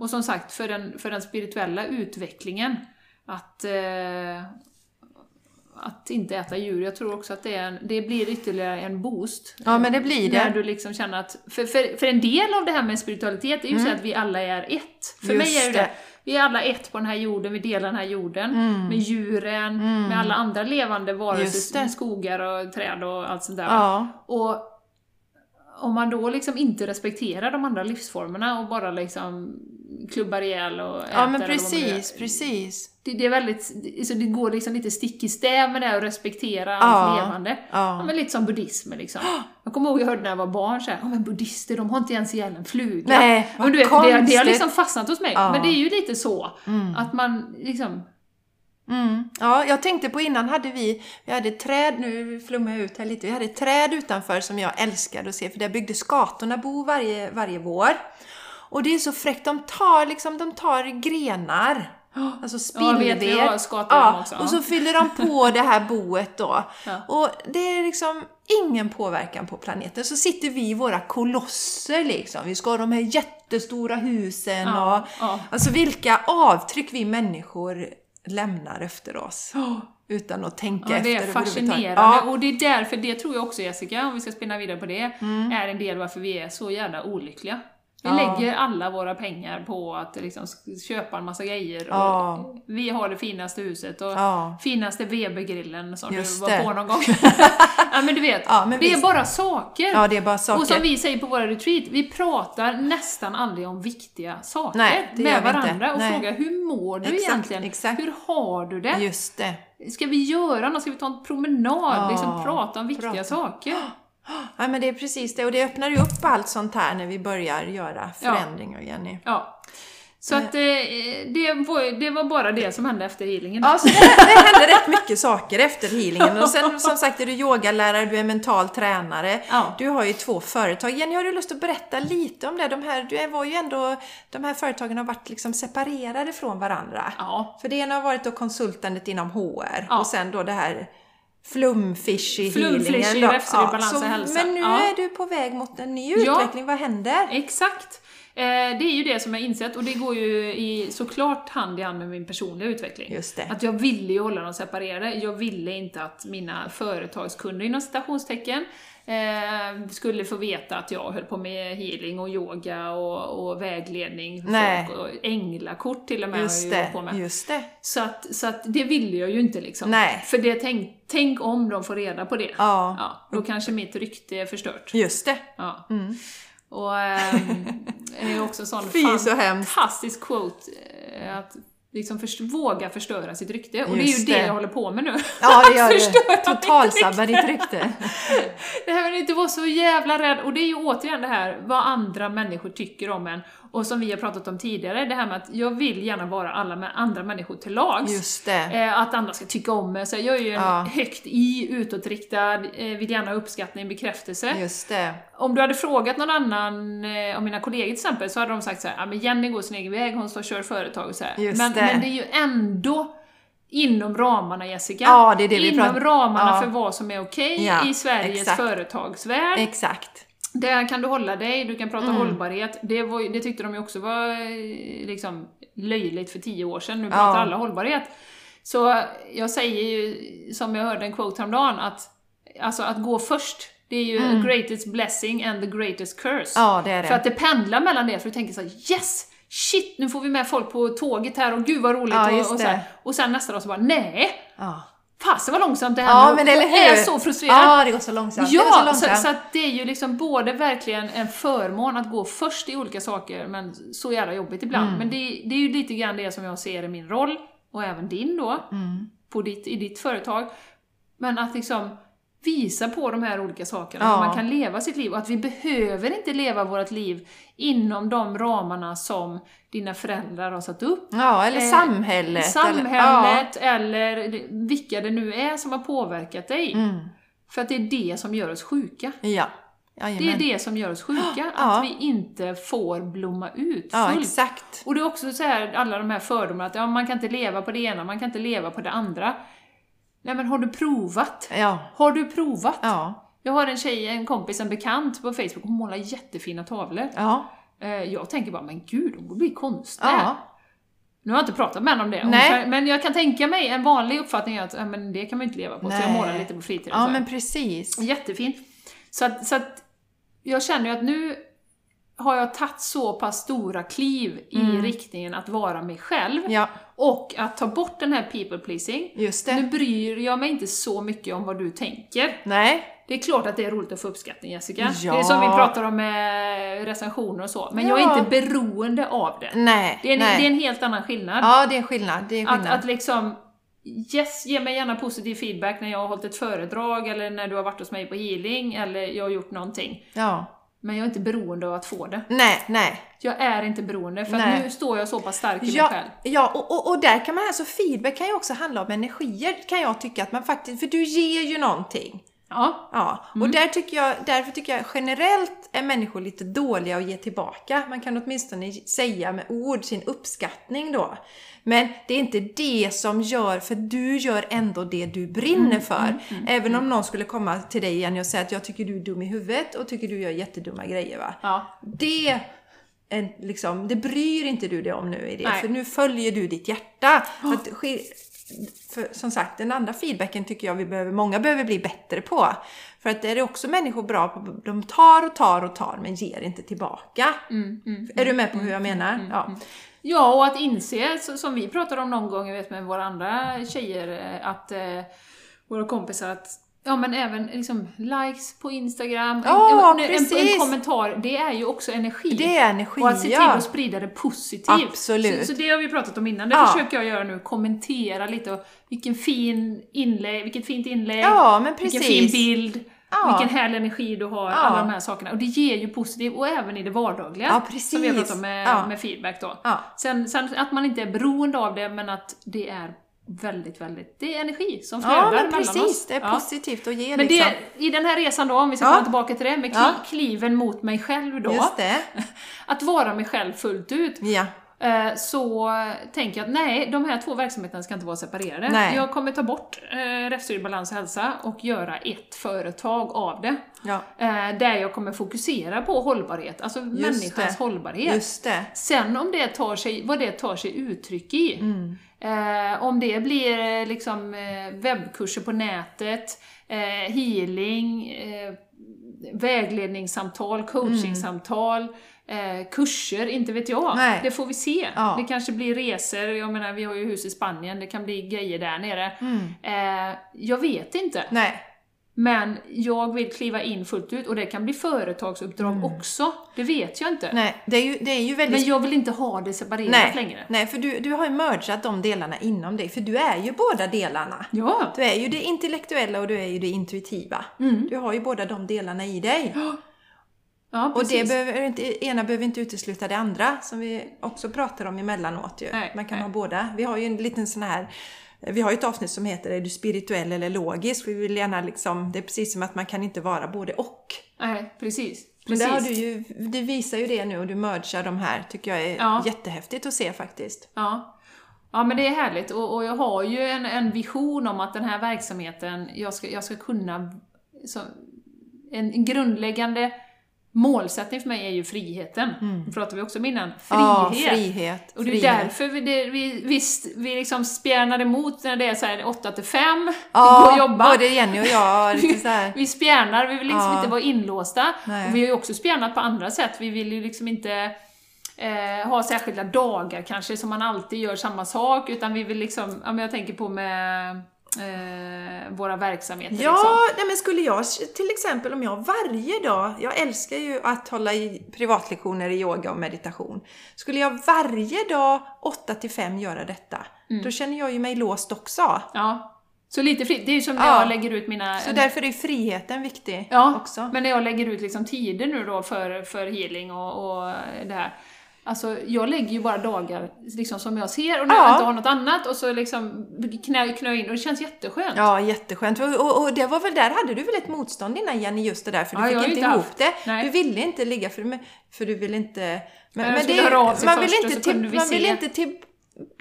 Och som sagt, för den, för den spirituella utvecklingen, att, eh, att inte äta djur, jag tror också att det, är det blir ytterligare en boost. Ja, men det blir det. När du liksom känner att, för, för, för en del av det här med spiritualitet är ju så att vi alla är ett. För Mm. Just mig är det. det. Vi är alla ett på den här jorden, vi delar den här jorden med djuren, med alla andra levande Mm. Varelser, skogar och träd och allt sånt där. Ja. Och om man då liksom inte respekterar de andra livsformerna och bara liksom klubbar ihjäl och äter ja, men precis, precis. Det, det är väldigt, så det går liksom lite stick i stäv med det här att respektera allt Ja. levande. Ja. Ja, men lite som buddhismen liksom. Jag kommer ihåg jag hörde när jag var barn såhär, ja men buddhister de har inte ens ihjäl en fluga. Nej, vad du vet, det, det har konstigt. liksom fastnat hos mig. Ja. Men det är ju lite så, att man liksom, Mm. Ja, jag tänkte på innan hade vi, vi hade ett träd, nu flummar jag ut här lite, vi hade ett träd utanför som jag älskade att se för där byggde skatorna bo varje, varje vår. Och det är så fräckt, de tar liksom, de tar grenar, alltså Ja, spillved. också, och ja. så fyller de på det här boet då. Ja. Och det är liksom ingen påverkan på planeten. Så sitter vi i våra kolosser liksom. Vi ska ha de här jättestora husen Ja, och ja. alltså vilka avtryck vi människor lämnar efter oss. Utan att tänka Ja, efter det är fascinerande. Ja, Mm. Och det är därför, det tror jag också Jessica, om vi ska spinna vidare på det, är en del varför vi är så jävla olyckliga. Vi Ja. lägger alla våra pengar på att liksom köpa en massa grejer. Ja. Vi har det finaste huset och Ja. finaste Webergrillen som Just du var det. på någon gång. ja men du vet, men det är bara saker. det är bara saker. Och som vi säger på våra retreat, vi pratar nästan aldrig om viktiga saker Nej, med varandra och frågar hur mår du Exakt, egentligen? exakt. Hur har du det? Just det. Ska vi göra något? Ska vi ta en promenad? Liksom prata om viktiga prata. saker? Ja, men det är precis det. Och det öppnar ju upp allt sånt här när vi börjar göra förändringar, Jenny. Ja. Så att eh, det, var, det var bara det som hände efter healingen. Ja, så det, det hände rätt mycket saker efter healingen. Och sen som sagt är du yogalärare, du är mental tränare. Ja. Du har ju två företag. Jenny, har du lust att berätta lite om det? De här, du var ju ändå, de här företagen har varit liksom separerade från varandra. Ja. För det ena har varit då konsultandet inom HR Ja. och sen då det här flumfishy Flumfishy, healingen. då. i balans och hälsa. Men nu Ja. är du på väg mot en ny Ja. utveckling. Vad händer? Exakt! Eh, det är ju det som jag insett och det går ju i, såklart hand i hand med min personliga utveckling. Just det. Att jag ville ju hålla dem separerade. Jag ville inte att mina företagskunder inom citationstecken eh, skulle få veta att jag höll på med healing och yoga och, och vägledning. Nej. folk, Och änglakort till och med har Just jag ju hållit på det, med. just det. Så att, så att det ville jag ju inte liksom. Nej. För det, tänk, tänk om de får reda på det. Ja, Ja, då kanske mitt rykte är förstört. just det. Ja. Och ehm, det är också en sån Fy, så fantastisk quote, eh, att liksom först, våga förstöra sitt rykte. Och Just det är ju det, det. jag håller på med nu. Ja, det gör du. Totalsabba ditt rykte. Det här med att inte vara så jävla rädd. Och det är ju återigen det här vad andra människor tycker om en. Och som vi har pratat om tidigare, det här med att jag vill gärna vara alla mä- andra människor till lags. Just det. Eh, att andra ska tycka om mig. Så jag är ju en Ja. högt i, utåtriktad, eh, vill gärna ha uppskattning, bekräftelse. Just det. Om du hade frågat någon annan eh, av mina kollegor till exempel så hade de sagt så här, ah, men Jenny går sin egen väg, hon står och kör företag och så här. Just men, det. men det är ju ändå inom ramarna Jessica. Ja, det det inom ramarna Ja. för vad som är okej Ja, i Sveriges exakt. företagsvärld. Exakt. Där kan du hålla dig, du kan prata Mm. hållbarhet. Det, var, det tyckte de ju också var eh, liksom, löjligt för tio år sedan. Nu pratar Ja. alla hållbarhet. Så jag säger ju, som jag hörde en quote häromdagen, att alltså, att gå först, det är ju the greatest blessing and the greatest curse. Mm. Ja, det är det. För att det pendlar mellan det, för du tänker så här: yes! Shit, nu får vi med folk på tåget här och gud vad roligt. Ja, och, och, så här. och sen nästa dag så bara, nej! Ja. Fasen vad långsamt det här Ja, men eller Jag hur? är så frustrerad. Ja, det går så långsamt. så Ja, så, långsamt. så att det är ju liksom både verkligen en förmån att gå först i olika saker, men så jävla jobbigt ibland. Mm. Men det, det är ju lite grann det som jag ser i min roll, och även din då, Mm. på ditt, i ditt företag. Men att liksom visa på de här olika sakerna, Ja. hur man kan leva sitt liv, och att vi behöver inte leva vårt liv inom de ramarna som dina föräldrar har satt upp. Ja, eller Eh, samhället. Samhället, eller, vilka det nu är som har påverkat dig. Eller, ja. Mm. För att det är det som gör oss sjuka. Ja. Det är Jajamän. det som gör oss sjuka, Ja. att vi inte får blomma ut Ja, fullt. exakt. Och det är också så här, alla de här fördomarna att ja, man kan inte leva på det ena, man kan inte leva på det andra. Nej men har du provat? Ja. Har du provat? Ja. Jag har en tjej, en kompis, en bekant på Facebook, hon målar jättefina tavlor. Ja. Eh, Jag tänker bara, men gud, hon borde bli konstnär. Ja. Nu har jag inte pratat med henne om det, Nej. men jag kan tänka mig, en vanlig uppfattning är att ja, men det kan man inte leva på, så jag Nej. målar lite på fritiden. Ja, men precis. Jättefint. Så att, så att jag känner ju att nu har jag tagit så pass stora kliv i riktningen att vara mig själv Mm. Ja, och att ta bort den här people pleasing. just Nu det. bryr jag mig inte så mycket om vad du tänker. Nej. Det är klart att det är roligt att få uppskattning Jessica. Ja. Det är som vi pratar om med recensioner och så. Men jag Ja. är inte beroende av det. Nej. Det är en, nej. det är en helt annan skillnad. Ja, det är en skillnad. Det är en Att, skillnad. att liksom, yes, ge mig gärna positiv feedback när jag har hållit ett föredrag eller när du har varit hos mig på healing eller jag har gjort någonting. Ja. Men jag är inte beroende av att få det. Nej, nej. Jag är inte beroende, för att nu står jag så pass stark i mig Ja, själv. ja och, och, och där kan man, alltså feedback kan ju också handla om energier, kan jag tycka att man faktiskt, för du ger ju någonting. Ja, Ja, Mm. och där tycker jag, därför tycker jag generellt är människor lite dåliga att ge tillbaka. Man kan åtminstone säga med ord sin uppskattning då. Men det är inte det som gör, för du gör ändå det du brinner Mm, för. Även om någon skulle komma till dig igen och säga att jag tycker du är dum i huvudet och tycker du gör jättedumma grejer va. ja, Det, är liksom, det bryr inte du dig om nu i det, Nej. för nu följer du ditt hjärta. Så att, för, som sagt, den andra feedbacken tycker jag vi behöver, många behöver bli bättre på. För att det är också människor bra på, de tar och tar och tar men ger inte tillbaka. mm, mm. Är du med på hur jag menar? ja. Ja, och att inse, som vi pratade om någon gång, vet med våra andra tjejer, eh, att eh, våra kompisar, att Ja men även liksom likes på Instagram, Ja, en, en, en, en kommentar, det är ju också energi. Det är energi, Och att se till ja. att sprida det positivt. Absolut. Så, så det har vi pratat om innan, det Ja. försöker jag göra nu, kommentera lite och vilken fin inlägg, vilket fint inlägg, Ja, men vilken precis. fin bild. Ja. Vilken härlig energi du har, Ja. alla de här sakerna. Och det ger ju positivt, och även i det vardagliga. Ja, precis. Som vi har pratat om med, Ja. med feedback då. Sen, sen att man inte är beroende av det, men att det är väldigt, väldigt, det är energi som flödar Ja, men mellan precis. oss. Det är positivt att ge Men liksom. det, i den här resan då, om vi ska komma tillbaka till det, med kliven mot mig själv då. Just det. Att vara mig själv fullt ut. Ja. Eh, så tänker jag att nej, de här två verksamheterna ska inte vara separerade. Nej. Jag kommer ta bort eh, Rättsstyrd Balans och Hälsa och göra ett företag av det. Ja. Eh, där jag kommer fokusera på hållbarhet, alltså människans det. hållbarhet. Just det. Sen om det tar sig, vad det tar sig uttryck i. Mm. Eh, om det blir eh, liksom eh, webbkurser på nätet, eh, healing, vägledningssamtal, coachingsamtal, eh, kurser, inte vet jag. Nej. Det får vi se. Ja. Det kanske blir resor, jag menar vi har ju hus i Spanien, det kan bli grejer där nere. Eh, jag vet inte. Nej. Men jag vill kliva in fullt ut och det kan bli företagsuppdrag också. Det vet jag inte. Mm. Nej. Det är ju, det är ju väldigt Men jag vill inte ha det separerat Nej, längre. nej för du, du har ju mergat de delarna inom dig, för du är ju båda delarna. Ja. Du är ju det intellektuella och du är ju det intuitiva. Mm. Du har ju båda de delarna i dig. Ja, Och det behöver inte, ena behöver inte utesluta det andra, som vi också pratar om emellanåt ju. Nej, Man kan nej. ha båda. Vi har ju en liten sån här vi har ju ett avsnitt som heter Är du spirituell eller logisk? Vi vill gärna liksom, det är precis som att man kan inte vara både och. Nej, precis. Men precis. det har du ju, du visar ju det nu och du mergar de här, tycker jag är Ja. jättehäftigt att se faktiskt. Ja. ja, men det är härligt. Och, och jag har ju en, en vision om att den här verksamheten, jag ska, jag ska kunna... Så, en, en grundläggande målsättning för mig är ju friheten. Det pratade vi också om innan. Frihet. Ja, frihet. Och det är frihet. därför vi, det, vi, visst, vi liksom spjärnar emot när det är så här 8 till 5, Ja, gå och jobba. både Jenny och jag lite så här. Vi spjärnar, vi vill liksom Ja. inte vara inlåsta. Nej. Och vi har ju också spjärnat på andra sätt. Vi vill ju liksom inte eh, ha särskilda dagar kanske som man alltid gör samma sak, utan vi vill liksom, ja men jag tänker på med eh, våra verksamheter Ja, liksom. nej men skulle jag till exempel om jag varje dag, jag älskar ju att hålla i privatlektioner i yoga och meditation. Skulle jag varje dag 8 till 5 göra detta, Mm. då känner jag ju mig låst också. Ja. Så lite fritt, det är ju som när Ja. jag lägger ut mina... Så därför är friheten viktig Ja, också. men när jag lägger ut liksom tider nu då för, för healing och, och det här. Alltså jag lägger ju bara dagar liksom som jag ser och när Ja. jag inte har något annat och så liksom knö, knö in och det känns jätteskönt. Ja, jätteskönt. Och, och, och det var väl där hade du väl ett motstånd innan Jenny, just det där, för du Ja, fick inte ihop haft- det. nej. Du ville inte ligga för, för du ville inte... Men, av sig man vill inte, till, vi man vill inte till,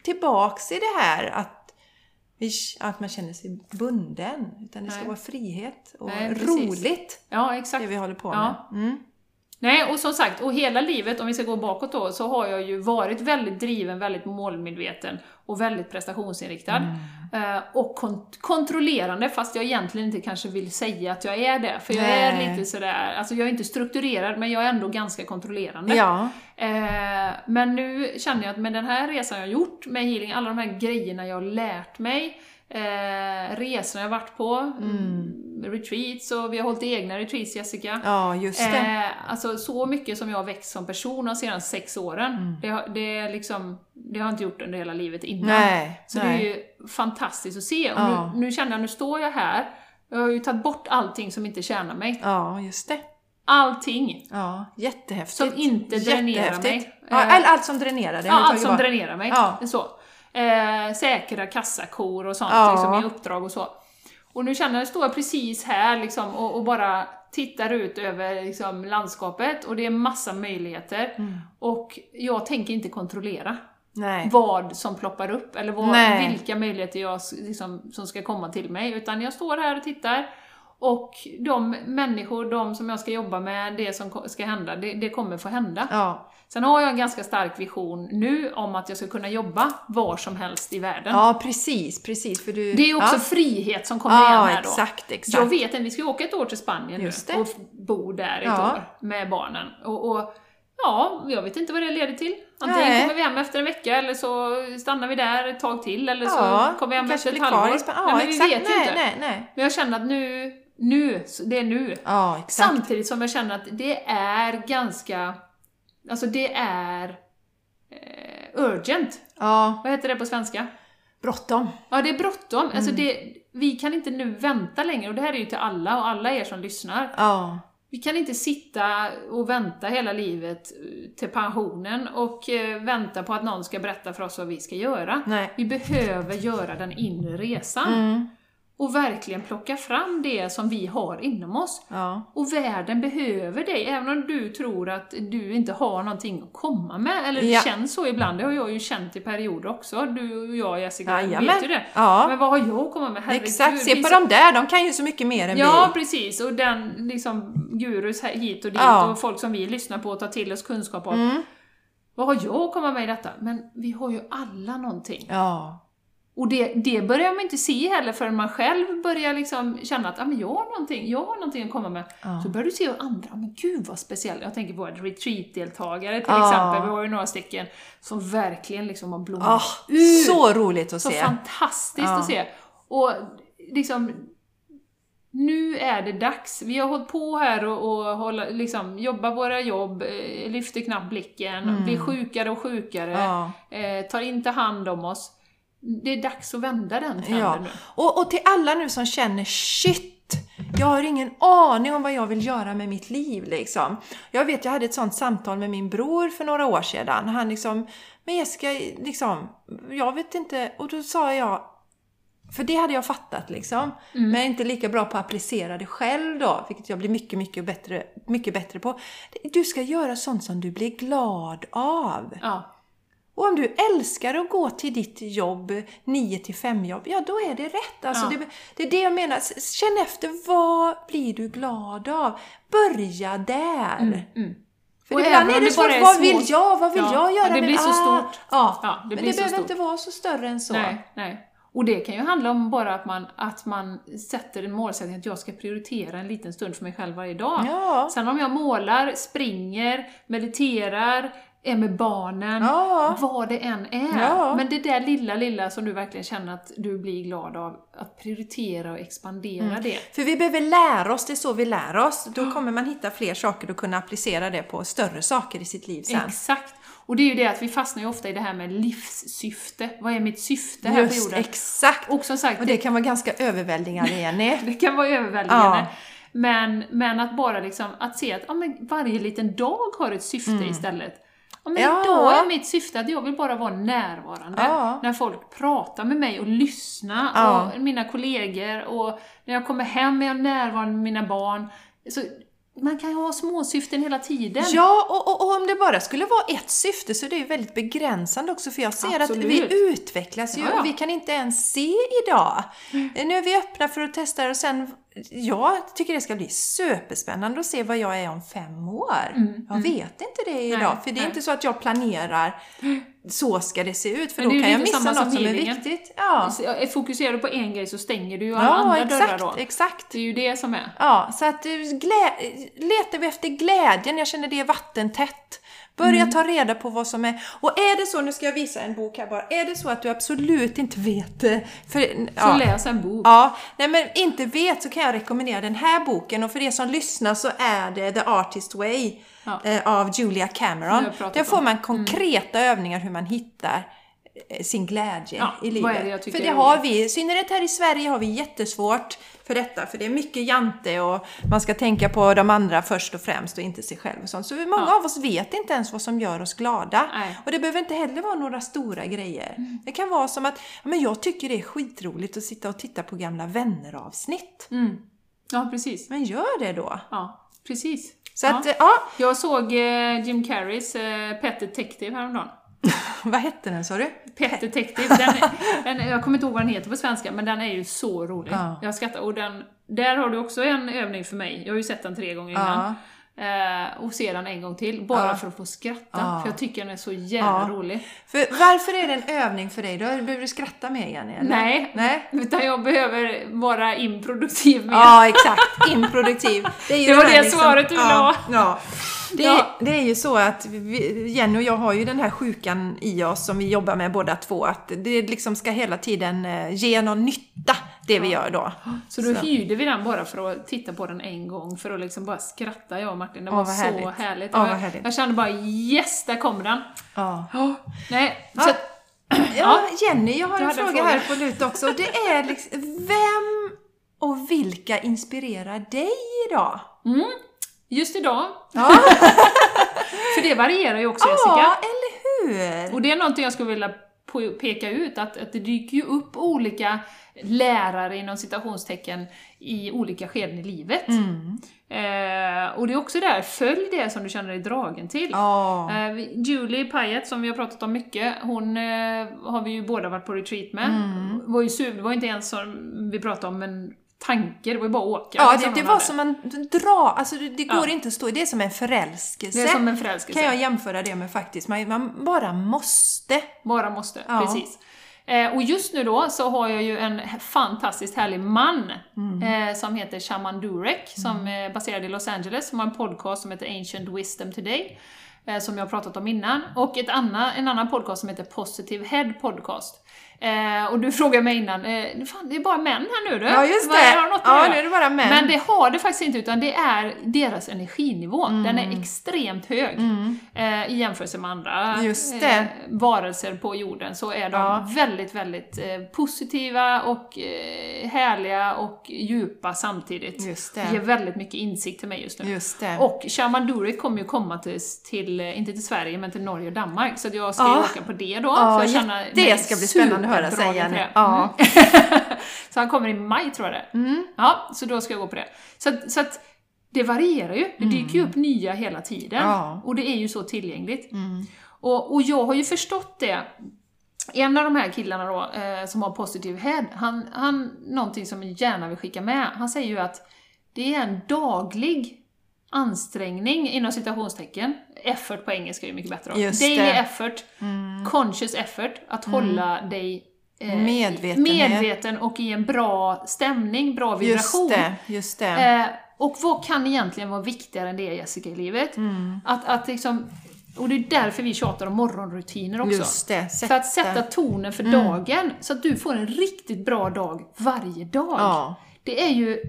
tillbaks i det här att, att man känner sig bunden, utan det ska Nej. vara frihet och Nej, roligt, Ja, exakt. det vi håller på Ja. med. Mm. Nej, och som sagt, och hela livet, om vi ska gå bakåt då, så har jag ju varit väldigt driven, väldigt målmedveten och väldigt prestationsinriktad. Mm. Eh, och kont- kontrollerande, fast jag egentligen inte kanske vill säga att jag är det. För jag Nej. är lite sådär, alltså jag är inte strukturerad, men jag är ändå ganska kontrollerande. Ja, Eh, men nu känner jag att med den här resan jag har gjort med healing, alla de här grejerna jag har lärt mig, eh, resorna jag varit på, mm. retreats och vi har hållit egna retreats Jessica. ja just det. Eh, alltså så mycket som jag har växt som person de senaste sex åren, Mm. det, har, det, liksom, det har jag inte gjort under hela livet innan. Nej, så nej. det är ju fantastiskt att se. Och Ja. nu, nu känner jag, nu står jag här, jag har ju tagit bort allting som inte tjänar mig. Ja, just det. Allting Ja, jättehäftigt. som inte dränerar mig. Ja, Eh, allt, som dränerar dig. Ja, allt som bort. dränerar mig. Ja. Så. Eh, säkra kassakor och sånt, Ja. liksom, i uppdrag och så. Och nu känner jag, står jag precis här liksom, och, och bara tittar ut över liksom, landskapet och det är massa möjligheter. Mm. Och jag tänker inte kontrollera Nej. vad som ploppar upp eller vad, vilka möjligheter jag, liksom, som ska komma till mig. Utan jag står här och tittar och de människor, de som jag ska jobba med, det som ska hända, det, det kommer få hända. Ja. Sen har jag en ganska stark vision nu om att jag ska kunna jobba var som helst i världen. ja, precis, precis. För du... Det är ju också ja. frihet som kommer igen Ja, här då. exakt, exakt. Jag vet inte, vi ska ju åka ett år till Spanien Just nu det. och bo där ett Ja. år med barnen. Och, och ja, jag vet inte vad det leder till. Antingen Nej. kommer vi hem efter en vecka eller så stannar vi där ett tag till eller så kommer vi hem efter ett halvår. Ja, nej, men vi exakt. vet ju nej, inte. Nej, nej. Men jag känner att nu, nu, det är nu. Ja. Samtidigt som jag känner att det är ganska, alltså det är eh, urgent. Ja, Vad heter det på svenska? Bråttom. Ja, det är bråttom. Alltså Mm. det, vi kan inte nu vänta längre, och det här är ju till alla, och alla er som lyssnar. Ja. Vi kan inte sitta och vänta hela livet eh, till pensionen och eh, vänta på att någon ska berätta för oss vad vi ska göra. Nej. Vi behöver göra den inre resan. Mm. Och verkligen plocka fram det som vi har inom oss. Ja. Och världen behöver dig, även om du tror att du inte har någonting att komma med. Eller Ja. det känns så ibland, det har jag ju känt i perioder också. Du och jag Jessica Jajamän. vet ju det. Ja. Men vad har jag att komma med? Herregud, Exakt, se på dem där, de kan ju så mycket mer än Ja, vi. precis. Och den liksom gurus hit och dit Ja. och folk som vi lyssnar på och tar till oss kunskap av. Mm. Vad har jag att komma med i detta? Men vi har ju alla någonting. Ja. Och det, det börjar man inte se heller förrän man själv börjar liksom känna att ah, men jag har någonting, jag har någonting att komma med. Ja. Så börjar du se andra, ah, men gud vad speciellt. Jag tänker på våra retreat-deltagare till Ja. exempel, vi har ju några stycken som verkligen liksom har blommat Ah, ut. så roligt att Så se. fantastiskt Ja. att se. Och liksom, nu är det dags. Vi har hållit på här och, och hålla, liksom, jobba våra jobb, eh, lyfter knappt blicken, blir sjukare och sjukare, Mm. Eh, tar inte hand om oss. Det är dags att vända den trenden Ja. nu. Och, och till alla nu som känner shit, jag har ingen aning om vad jag vill göra med mitt liv liksom. Jag vet, jag hade ett sånt samtal med min bror för några år sedan. Han liksom, men ska liksom, jag vet inte, och då sa jag, för det hade jag fattat liksom. Men jag är inte lika bra på att applicera det själv då, vilket jag blir mycket, mycket bättre, mycket bättre på. Du ska göra sånt som du blir glad av. Ja. Och om du älskar att gå till ditt jobb, 9 till 5 jobb, ja då är det rätt. Alltså, Ja. det, det är det jag menar. Känn efter, vad blir du glad av? Börja där. Mm. För Och ibland är det det svårt, är vad vill jag? Vad vill Ja, jag göra? det blir så stort. Ja, Ja, det men det behöver stort. inte vara så större än så. Nej, nej. Och det kan ju handla om bara att man, att man sätter en målsättning att jag ska prioritera en liten stund för mig själv varje dag. Ja. Sen om jag målar, springer, mediterar, är med barnen, Ja. vad det än är. Ja. Men det där lilla, lilla som du verkligen känner att du blir glad av, att prioritera och expandera Mm. det. För vi behöver lära oss, det är så vi lär oss. Då kommer man hitta fler saker och kunna applicera det på större saker i sitt liv sen. Exakt. Och det är ju det att vi fastnar ju ofta i det här med livssyfte. Vad är mitt syfte här på Just jorden? exakt! Och som sagt, Och det kan vara ganska överväldigande, Jenny. Det kan vara överväldigande. Ja. Men, men att bara liksom, att se att ja, men varje liten dag har ett syfte istället. Ja, men Mm. Ja. Idag är mitt syfte att jag vill bara vara närvarande. Ja. När folk pratar med mig och lyssna, Ja. och mina kollegor, och när jag kommer hem är jag närvarande med mina barn. Så man kan ju ha småsyften hela tiden. Ja, och, och, och om det bara skulle vara ett syfte så är det ju väldigt begränsande också för jag ser Absolut. att vi utvecklas ju Ja, ja. och vi kan inte ens se idag. Nu är vi öppna för att testa och sen, jag tycker det ska bli superspännande att se vad jag är om fem år. jag vet inte det idag, Mm, Nej, för det är nej. inte så att jag planerar så ska det se ut, för då kan jag missa något som som är viktigt. Ja, Fokuserar du på en grej så stänger du ju alla ja andra dörrar exakt, då. exakt. Det är ju det som är. Ja, så att glä... letar vi efter glädjen, jag känner det är vattentätt. Börja Mm. ta reda på vad som är... Och är det så, nu ska jag visa en bok här bara, är det så att du absolut inte vet... eh, För, Så ja, läs en bok. ja, nej men inte vet så kan jag rekommendera den här boken och för er som lyssnar så är det The Artist Way Ja. eh, av Julia Cameron. Där får man konkreta övningar hur man hittar sin glädje Ja, i livet. det för det har vi, i synnerhet här i Sverige har vi jättesvårt för detta, för det är mycket jante och man ska tänka på de andra först och främst och inte sig själv och sånt. Så många Ja. av oss vet inte ens vad som gör oss glada. Nej. Och det behöver inte heller vara några stora grejer. Det kan vara som att, men jag tycker det är skitroligt att sitta och titta på gamla vänner-avsnitt. Mm. Ja, precis. Men gör det då! Ja, precis. Så ja. att, eh, ja, Jag såg eh, Jim Carreys eh, Pet Detective häromdagen. vad hette den sa du? Pet Detective, den, den, jag kommer inte ihåg vad den heter på svenska, men den är ju så rolig. Ja. Jag skrattar. Och den, där har du också en övning för mig. Jag har ju sett den tre gånger innan. Eh, och ser den en gång till, bara Ja. för att få skratta. Ja. För jag tycker den är så jävla Ja. rolig. För varför är det en övning för dig? Då behöver du skratta mer Jenny, eller? Nej. Nej. Utan jag behöver vara improduktiv med. Ja, exakt. Improduktiv. är ju Det var det svaret du ville ha. Ja. Det, det är ju så att vi, Jenny och jag har ju den här sjukan i oss som vi jobbar med båda två. Att det liksom ska hela tiden eh, ge någon nytta, det vi gör då. Så då hyrde vi den bara för att titta på den en gång, för att liksom bara skratta jag och Martin. Det Åh, var vad så härligt. härligt. Åh, jag, härligt. jag kände bara yes, där kom den. Ja. Nej, Ja. så att Ja, Jenny, jag har en fråga fråga. här på lut också. Det är liksom, vem och vilka inspirerar dig idag? Just idag, Ja, för det varierar ju också Jessica. ja eller hur? Och det är någonting jag skulle vilja peka ut, att, att det dyker ju upp olika lärare inom citationstecken i olika skeden i livet. Mm. Eh, och det är också där, följ det som du känner dig dragen till. Ja. Eh, Julie Pyatt, som vi har pratat om mycket, hon eh, har vi ju båda varit på retreat med. Mm. Var ju det var inte ens som vi pratade om en tanke, det var ju bara att åka. Ja, det, det var som en dra, alltså det, det går Ja. inte att stå, det är som en förälskelse. Det är som en förälskelse. kan jag jämföra det med faktiskt, man, man bara måste. Bara måste, Ja. precis. Eh, och just nu då så har jag ju en fantastiskt härlig man Mm. eh, som heter Shaman Durek, som är baserad i Los Angeles, som har en podcast som heter Ancient Wisdom Today, eh, som jag har pratat om innan, och ett anna, en annan podcast som heter Positive Head Podcast. Eh, och du frågade mig innan, eh, fan det är bara män här nu du? Ja, just det. har något Ja, nu är det bara män. Men det har det faktiskt inte, utan det är deras energinivå. Den Mm. är extremt hög eh, i jämförelse med andra Just det. Eh, varelser på jorden. Så är de Ja. väldigt, väldigt eh, positiva och eh, härliga och djupa samtidigt. Just Ger det. väldigt mycket insikt till mig just nu. Just det. Och Shaman Durek kommer ju komma till, till, eh, inte till Sverige, men till Norge och Danmark. Så jag ska ju Ja. åka på det då. Ja, för att känna jätte- mig det ska bli spännande att höra sen, det. Ja. Mm. så han kommer i maj tror jag det Mm. Ja, så då ska jag gå på det. Så, så att det varierar ju. Det dyker ju upp nya hela tiden. Mm. Ja. Och det är ju så tillgängligt. Mm. Och, och jag har ju förstått det. En av de här killarna då, eh, som har positive head, han, han, någonting som jag gärna vill skicka med, han säger ju att det är en daglig ansträngning, inom citationstecken, effort på engelska är ju mycket bättre då. Just Daily det. effort, conscious effort, att hålla dig eh, medveten och i en bra stämning, bra vibration. Just det, just det. Eh, och vad kan egentligen vara viktigare än det Jessica i livet? Mm. Att, att liksom, och det är därför vi tjatar om morgonrutiner också. Just det, För att sätta tonen för dagen, så att du får en riktigt bra dag varje dag. Ja. Det är ju,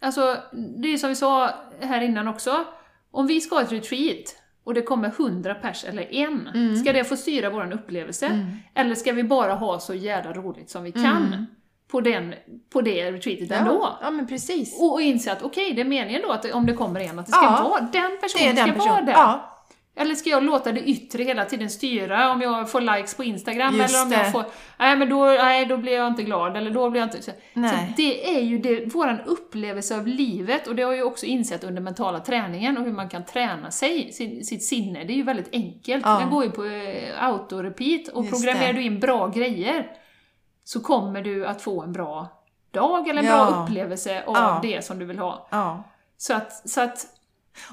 alltså, det är som vi sa här innan också, om vi ska ha ett retreat och det kommer 100 pers eller en, Mm. ska det få styra vår upplevelse? Eller ska vi bara ha så jävla roligt som vi kan Mm. på, den, på det retreatet ändå? Ja, ja, men precis. Och, och inse att okej, det är meningen då att om det kommer en, att det ska Ja. vara den Det personen är den ska vara personen. där. Ja, Eller ska jag låta det yttre hela tiden styra? Om jag får likes på Instagram Just eller om det. jag får... Nej, men då, nej, då blir jag inte glad, eller då blir jag inte... Så, så det är ju det, våran upplevelse av livet, och det har jag ju också insett under mentala träningen och hur man kan träna sig, sin, sitt sinne. Det är ju väldigt enkelt. Ja. Den går ju på eh, auto-repeat, och Just programmerar det. du in bra grejer så kommer du att få en bra dag eller en Ja. bra upplevelse av Ja. det som du vill ha. Så att, så att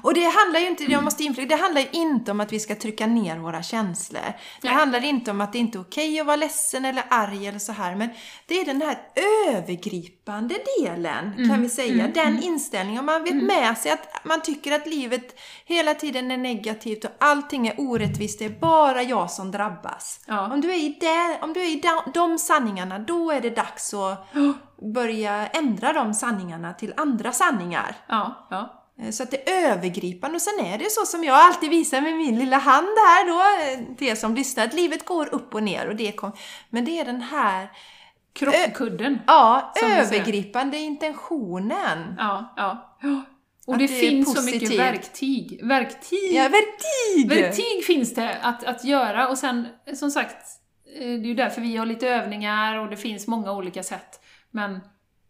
Och det handlar ju inte, jag måste inflika, det handlar ju inte om att vi ska trycka ner våra känslor. Det Nej. handlar inte om att det inte är okej att vara ledsen eller arg eller så här, men det är den här övergripande delen, Mm. kan vi säga. den inställningen, om man vet med sig att man tycker att livet hela tiden är negativt och allting är orättvist, det är bara jag som drabbas. Ja. Om du är i, det, om du är i de, de sanningarna, då är det dags att börja ändra de sanningarna till andra sanningar. Ja, ja. Eh, Så att det är övergripande och sen är det så som jag alltid visar med min lilla hand här då, eh, det som lyssnar, att livet går upp och ner och det kom, men det är den här, Krockkudden. ja, övergripande intentionen. Ja, ja. Och det, det finns så mycket verktyg. Verktyg! Ja, verktyg! Verktyg finns det att, att göra och sen, som sagt, eh, det är ju därför vi har lite övningar och det finns många olika sätt. Men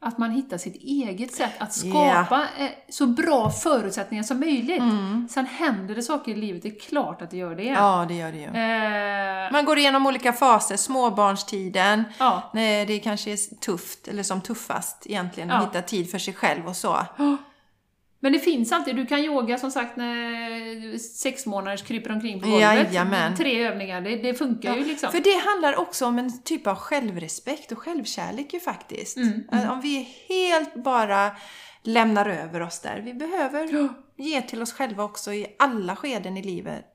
att man hittar sitt eget sätt att skapa eh, så bra förutsättningar som möjligt. Sen händer det saker i livet, det är klart att det gör det. Mm. Ja, det gör det ju. Eh, Man går igenom olika faser, småbarnstiden, ja. när det kanske är tufft, eller som tuffast egentligen, att Ja. hitta tid för sig själv och så. Men det finns alltid, du kan yoga som sagt när sex månaders kryper omkring på golvet. Jajamän. Tre övningar, det, det funkar ju liksom. För det handlar också om en typ av självrespekt och självkärlek ju faktiskt. Mm, Att Om vi helt bara lämnar över oss där. Vi behöver ge till oss själva också i alla skeden i livet.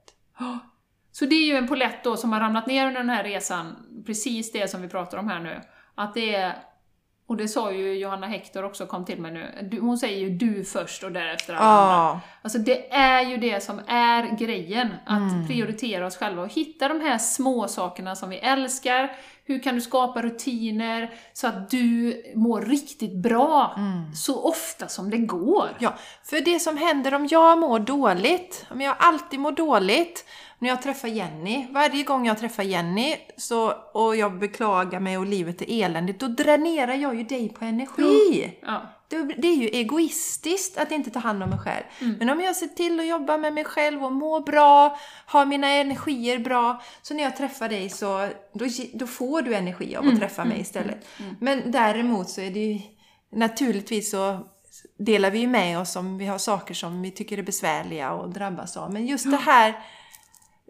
Så det är ju en polett då som har ramlat ner under den här resan, precis det som vi pratar om här nu. Att det är Och det sa ju Johanna Hector också, kom till mig nu. Du, hon säger ju du först och därefter alla andra. Ja, Alltså det är ju det som är grejen, att Mm. prioritera oss själva och hitta de här små sakerna som vi älskar. Hur kan du skapa rutiner så att du mår riktigt bra Mm. så ofta som det går? Ja, för det som händer om jag mår dåligt, om jag alltid mår dåligt, när jag träffar Jenny, varje gång jag träffar Jenny så, och jag beklagar mig och livet är eländigt, då dränerar jag ju dig på energi. Ja. Det, är ju egoistiskt att inte ta hand om mig själv. Men om jag ser till att jobba med mig själv och må bra, ha mina energier bra, så när jag träffar dig så då, då får du energi av att träffa mig istället. Men däremot så är det ju naturligtvis så delar vi ju med oss om vi har saker som vi tycker är besvärliga och drabbas av. Men just det här,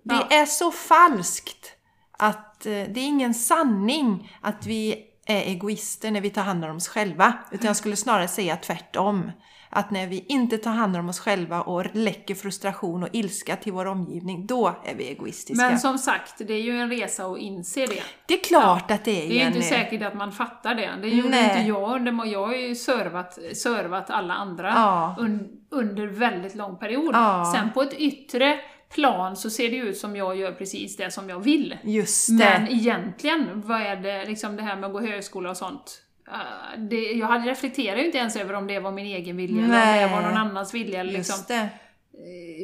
det Ja. är så falskt att eh, det är ingen sanning att vi är egoister när vi tar hand om oss själva. Utan jag skulle snarare säga tvärtom. Att när vi inte tar hand om oss själva och läcker frustration och ilska till vår omgivning, då är vi egoistiska. Men som sagt, det är ju en resa att inse det. det är klart att det är Det är ju inte Jenny. säkert att man fattar det. Det gjorde Nej. inte jag. Jag har ju servat, servat alla andra Ja. un, under väldigt lång period. Ja. Sen på ett yttre plan så ser det ut som jag gör precis det som jag vill. Just det. Men egentligen, vad är det, liksom det här med att gå högskola och sånt? Uh, det, jag hade reflekterat ju inte ens över om det var min egen vilja eller om Nej. det var någon annans vilja. eller Liksom, eh,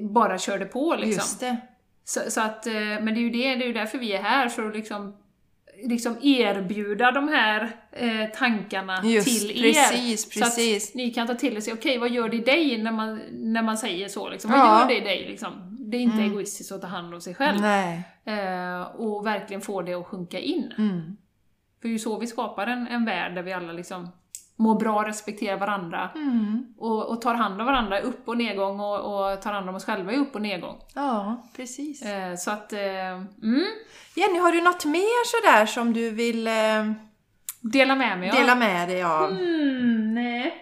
bara körde på liksom. Just det. Så, så att, eh, men det är ju det, det är ju därför vi är här, för att liksom, liksom erbjuda de här eh, tankarna Just, till er. precis, Så precis. att ni kan ta till er sig, okej vad gör det i dig när man, när man säger så? Liksom? Ja. Vad gör det i dig? Liksom? Det är inte egoistiskt att ta hand om sig själv. Eh, och verkligen få det att sjunka in. Mm. För det är ju så vi skapar en, en värld där vi alla liksom mår bra, respekterar varandra Mm. och, och tar hand om varandra upp och nedgång och, och tar hand om oss själva i upp och nedgång. Ja, precis. Eh, så att, eh, mm, Jenny, har du något mer sådär som du vill eh, dela med mig av. dela med dig av? Mm, nej.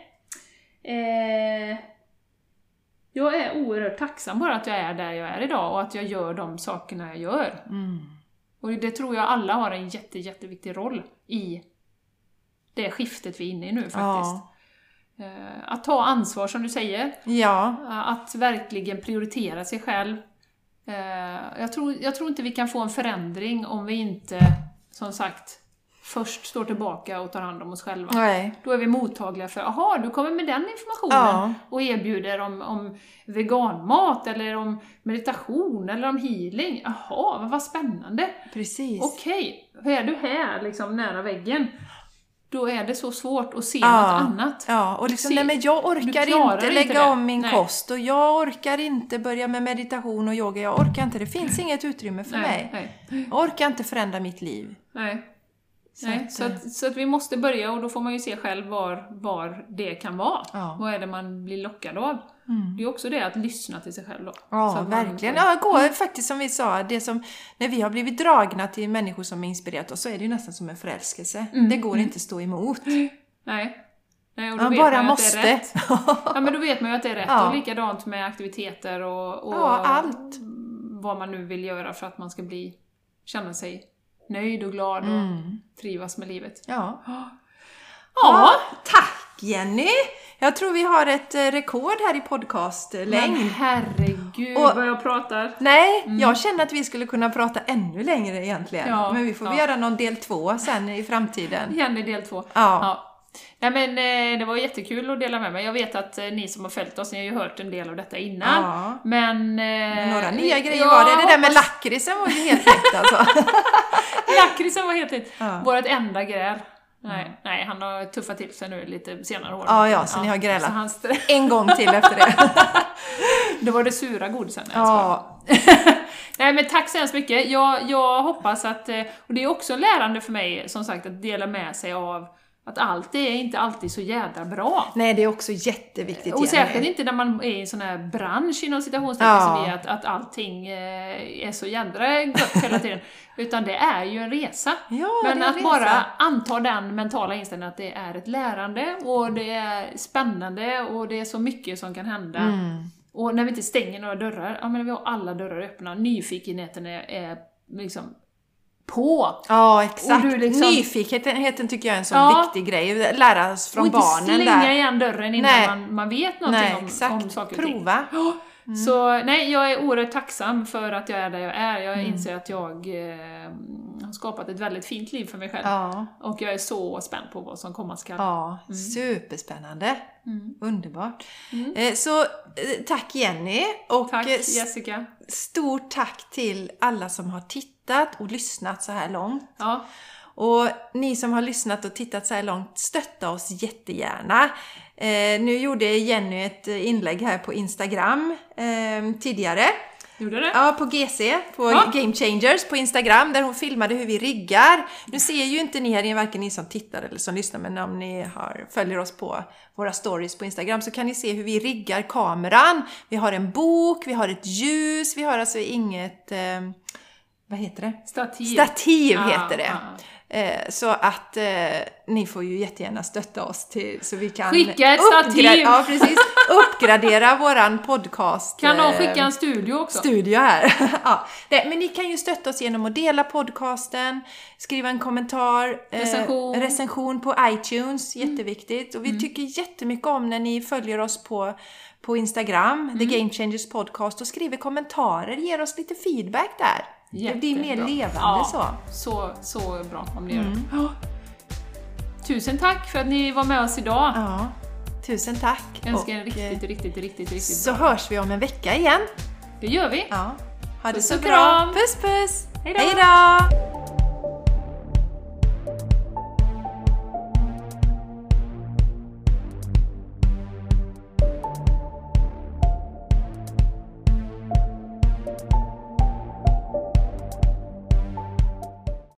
Jag är oerhört tacksam bara att jag är där jag är idag och att jag gör de sakerna jag gör. Mm. Och det tror jag alla har en jätte, jätteviktig roll i det skiftet vi är inne i nu faktiskt. Ja. Eh, att ta ansvar som du säger, Ja. eh, att verkligen prioritera sig själv. Eh, jag, tror, jag tror inte vi kan få en förändring om vi inte, som sagt, först står tillbaka och tar hand om oss själva. Nej. Då är vi mottagliga för, aha, du kommer med den informationen Ja. och erbjuder om, om veganmat eller om meditation eller om healing. Jaha, vad, vad spännande! Precis. Okej, är du här liksom nära väggen, då är det så svårt att se Ja. något annat. Ja, och liksom, Se, nej men jag orkar inte inte lägga det. om min Nej. kost och jag orkar inte börja med meditation och yoga. Jag orkar inte, det finns inget utrymme för mig. Nej, nej, Jag orkar inte förändra mitt liv. nej. Så nej. att, Så, att, så att vi måste börja och då får man ju se själv var, var det kan vara. Ja. Vad är det man blir lockad av? Mm. Det är också det att lyssna till sig själv då. Ja, man verkligen. inte- Ja, gå faktiskt som vi sa, det som, när vi har blivit dragna till människor som inspirerat oss så är det ju nästan som en förälskelse. Mm, Det går mm. inte att stå emot. Nej. Nej, och då Man vet bara man ju måste. att det är rätt. Ja, men då vet man ju att det är rätt. Ja. Och likadant med aktiviteter och, och Ja, allt. vad man nu vill göra för att man ska bli, känna sig nöjd och glad och Mm. trivas med livet. Ja. Ja, ja, tack Jenny! Jag tror vi har ett eh, rekord här i men podcastlängd. herregud Och- vad jag pratar. Nej, jag känner att vi skulle kunna prata ännu längre egentligen. Mm. Ja, Men vi får ja. göra någon del två sen i framtiden. I del två. Ja. Ja. Nej men eh, det var jättekul att dela med mig. Jag vet att eh, ni som har följt oss, ni har ju hört en del av detta innan. Ja. Men... Eh, Några nya grejer ja, var det. Det där med lakritsen var ju helt rätt alltså. Lakritsen var helt rätt. Ja. Vårt enda gräl. Nej, nej, han har tuffat till sig nu lite senare år. Ja, ja, så ni har grälat. Han En gång till efter det. Då var det sura godisen. Ja, Nej men tack så hemskt mycket. Jag, jag hoppas att, och det är också lärande för mig som sagt att dela med sig av att allt är inte alltid så jädra bra. nej det är också jätteviktigt Och särskilt inte när man är i en sån här bransch inom citationstecken Ja. som är, att, att allting eh, är så jädra gött hela tiden. Utan det är ju en resa. Ja, Men att resa. bara anta den mentala inställningen att det är ett lärande och det är spännande och det är så mycket som kan hända. Mm. Och när vi inte stänger några dörrar, ja men vi har alla dörrar öppna, nyfikenheten är, är liksom på. Ja, exakt. Liksom- Nyfikenheten tycker jag är en sån Ja. viktig grej. Lära oss från och inte barnen slänga där. igen dörren innan Nej. man, man vet någonting Nej, om, exakt. om saker och ting. Prova. Mm. Så nej, jag är oerhört tacksam för att jag är där jag är. Jag Mm. inser att jag eh, har skapat ett väldigt fint liv för mig själv. Ja, Och jag är så spänd på vad som komma skall. ja. superspännande. Mm. Underbart. Eh, Så eh, tack Jenny och Tack eh, Jessica. stort tack till alla som har tittat och lyssnat så här långt. Ja, Och ni som har lyssnat och tittat så här långt, stötta oss jättegärna. Eh, nu gjorde Jenny ett inlägg här på Instagram eh, tidigare. gjorde det? Ja, på GC, på Ja. Game Changers på Instagram, där hon filmade hur vi riggar. Nu ser ju inte ni här, varken ni som tittar eller som lyssnar, men om ni har, följer oss på våra stories på Instagram så kan ni se hur vi riggar kameran. Vi har en bok, vi har ett ljus, vi har alltså inget... Eh, vad heter det? Stativ. Stativ Ja, heter det. ja. Eh, så att eh, ni får ju jättegärna stötta oss till, så vi kan Skicka ett uppgra- stativ. Ja, precis. uppgradera våran podcast. Kan någon eh, skicka en studio också? studio här. ja. det, men ni kan ju stötta oss genom att dela podcasten, skriva en kommentar, eh, Recension. recension på iTunes, jätteviktigt. Och vi tycker jättemycket om när ni följer oss på, på Instagram, The Game Changers Podcast, och skriver kommentarer, ger oss lite feedback där. Det blir mer Jättebra. levande ja, så. så. Så bra om ni gör det. Ja. Tusen tack för att ni var med oss idag. Ja, tusen tack. Jag önskar Och, riktigt, eh, riktigt, riktigt, riktigt Så bra. hörs vi om en vecka igen. Det gör vi. Ja. Ha det Puss så och bra. kram. Puss puss! Hej då. Hej då!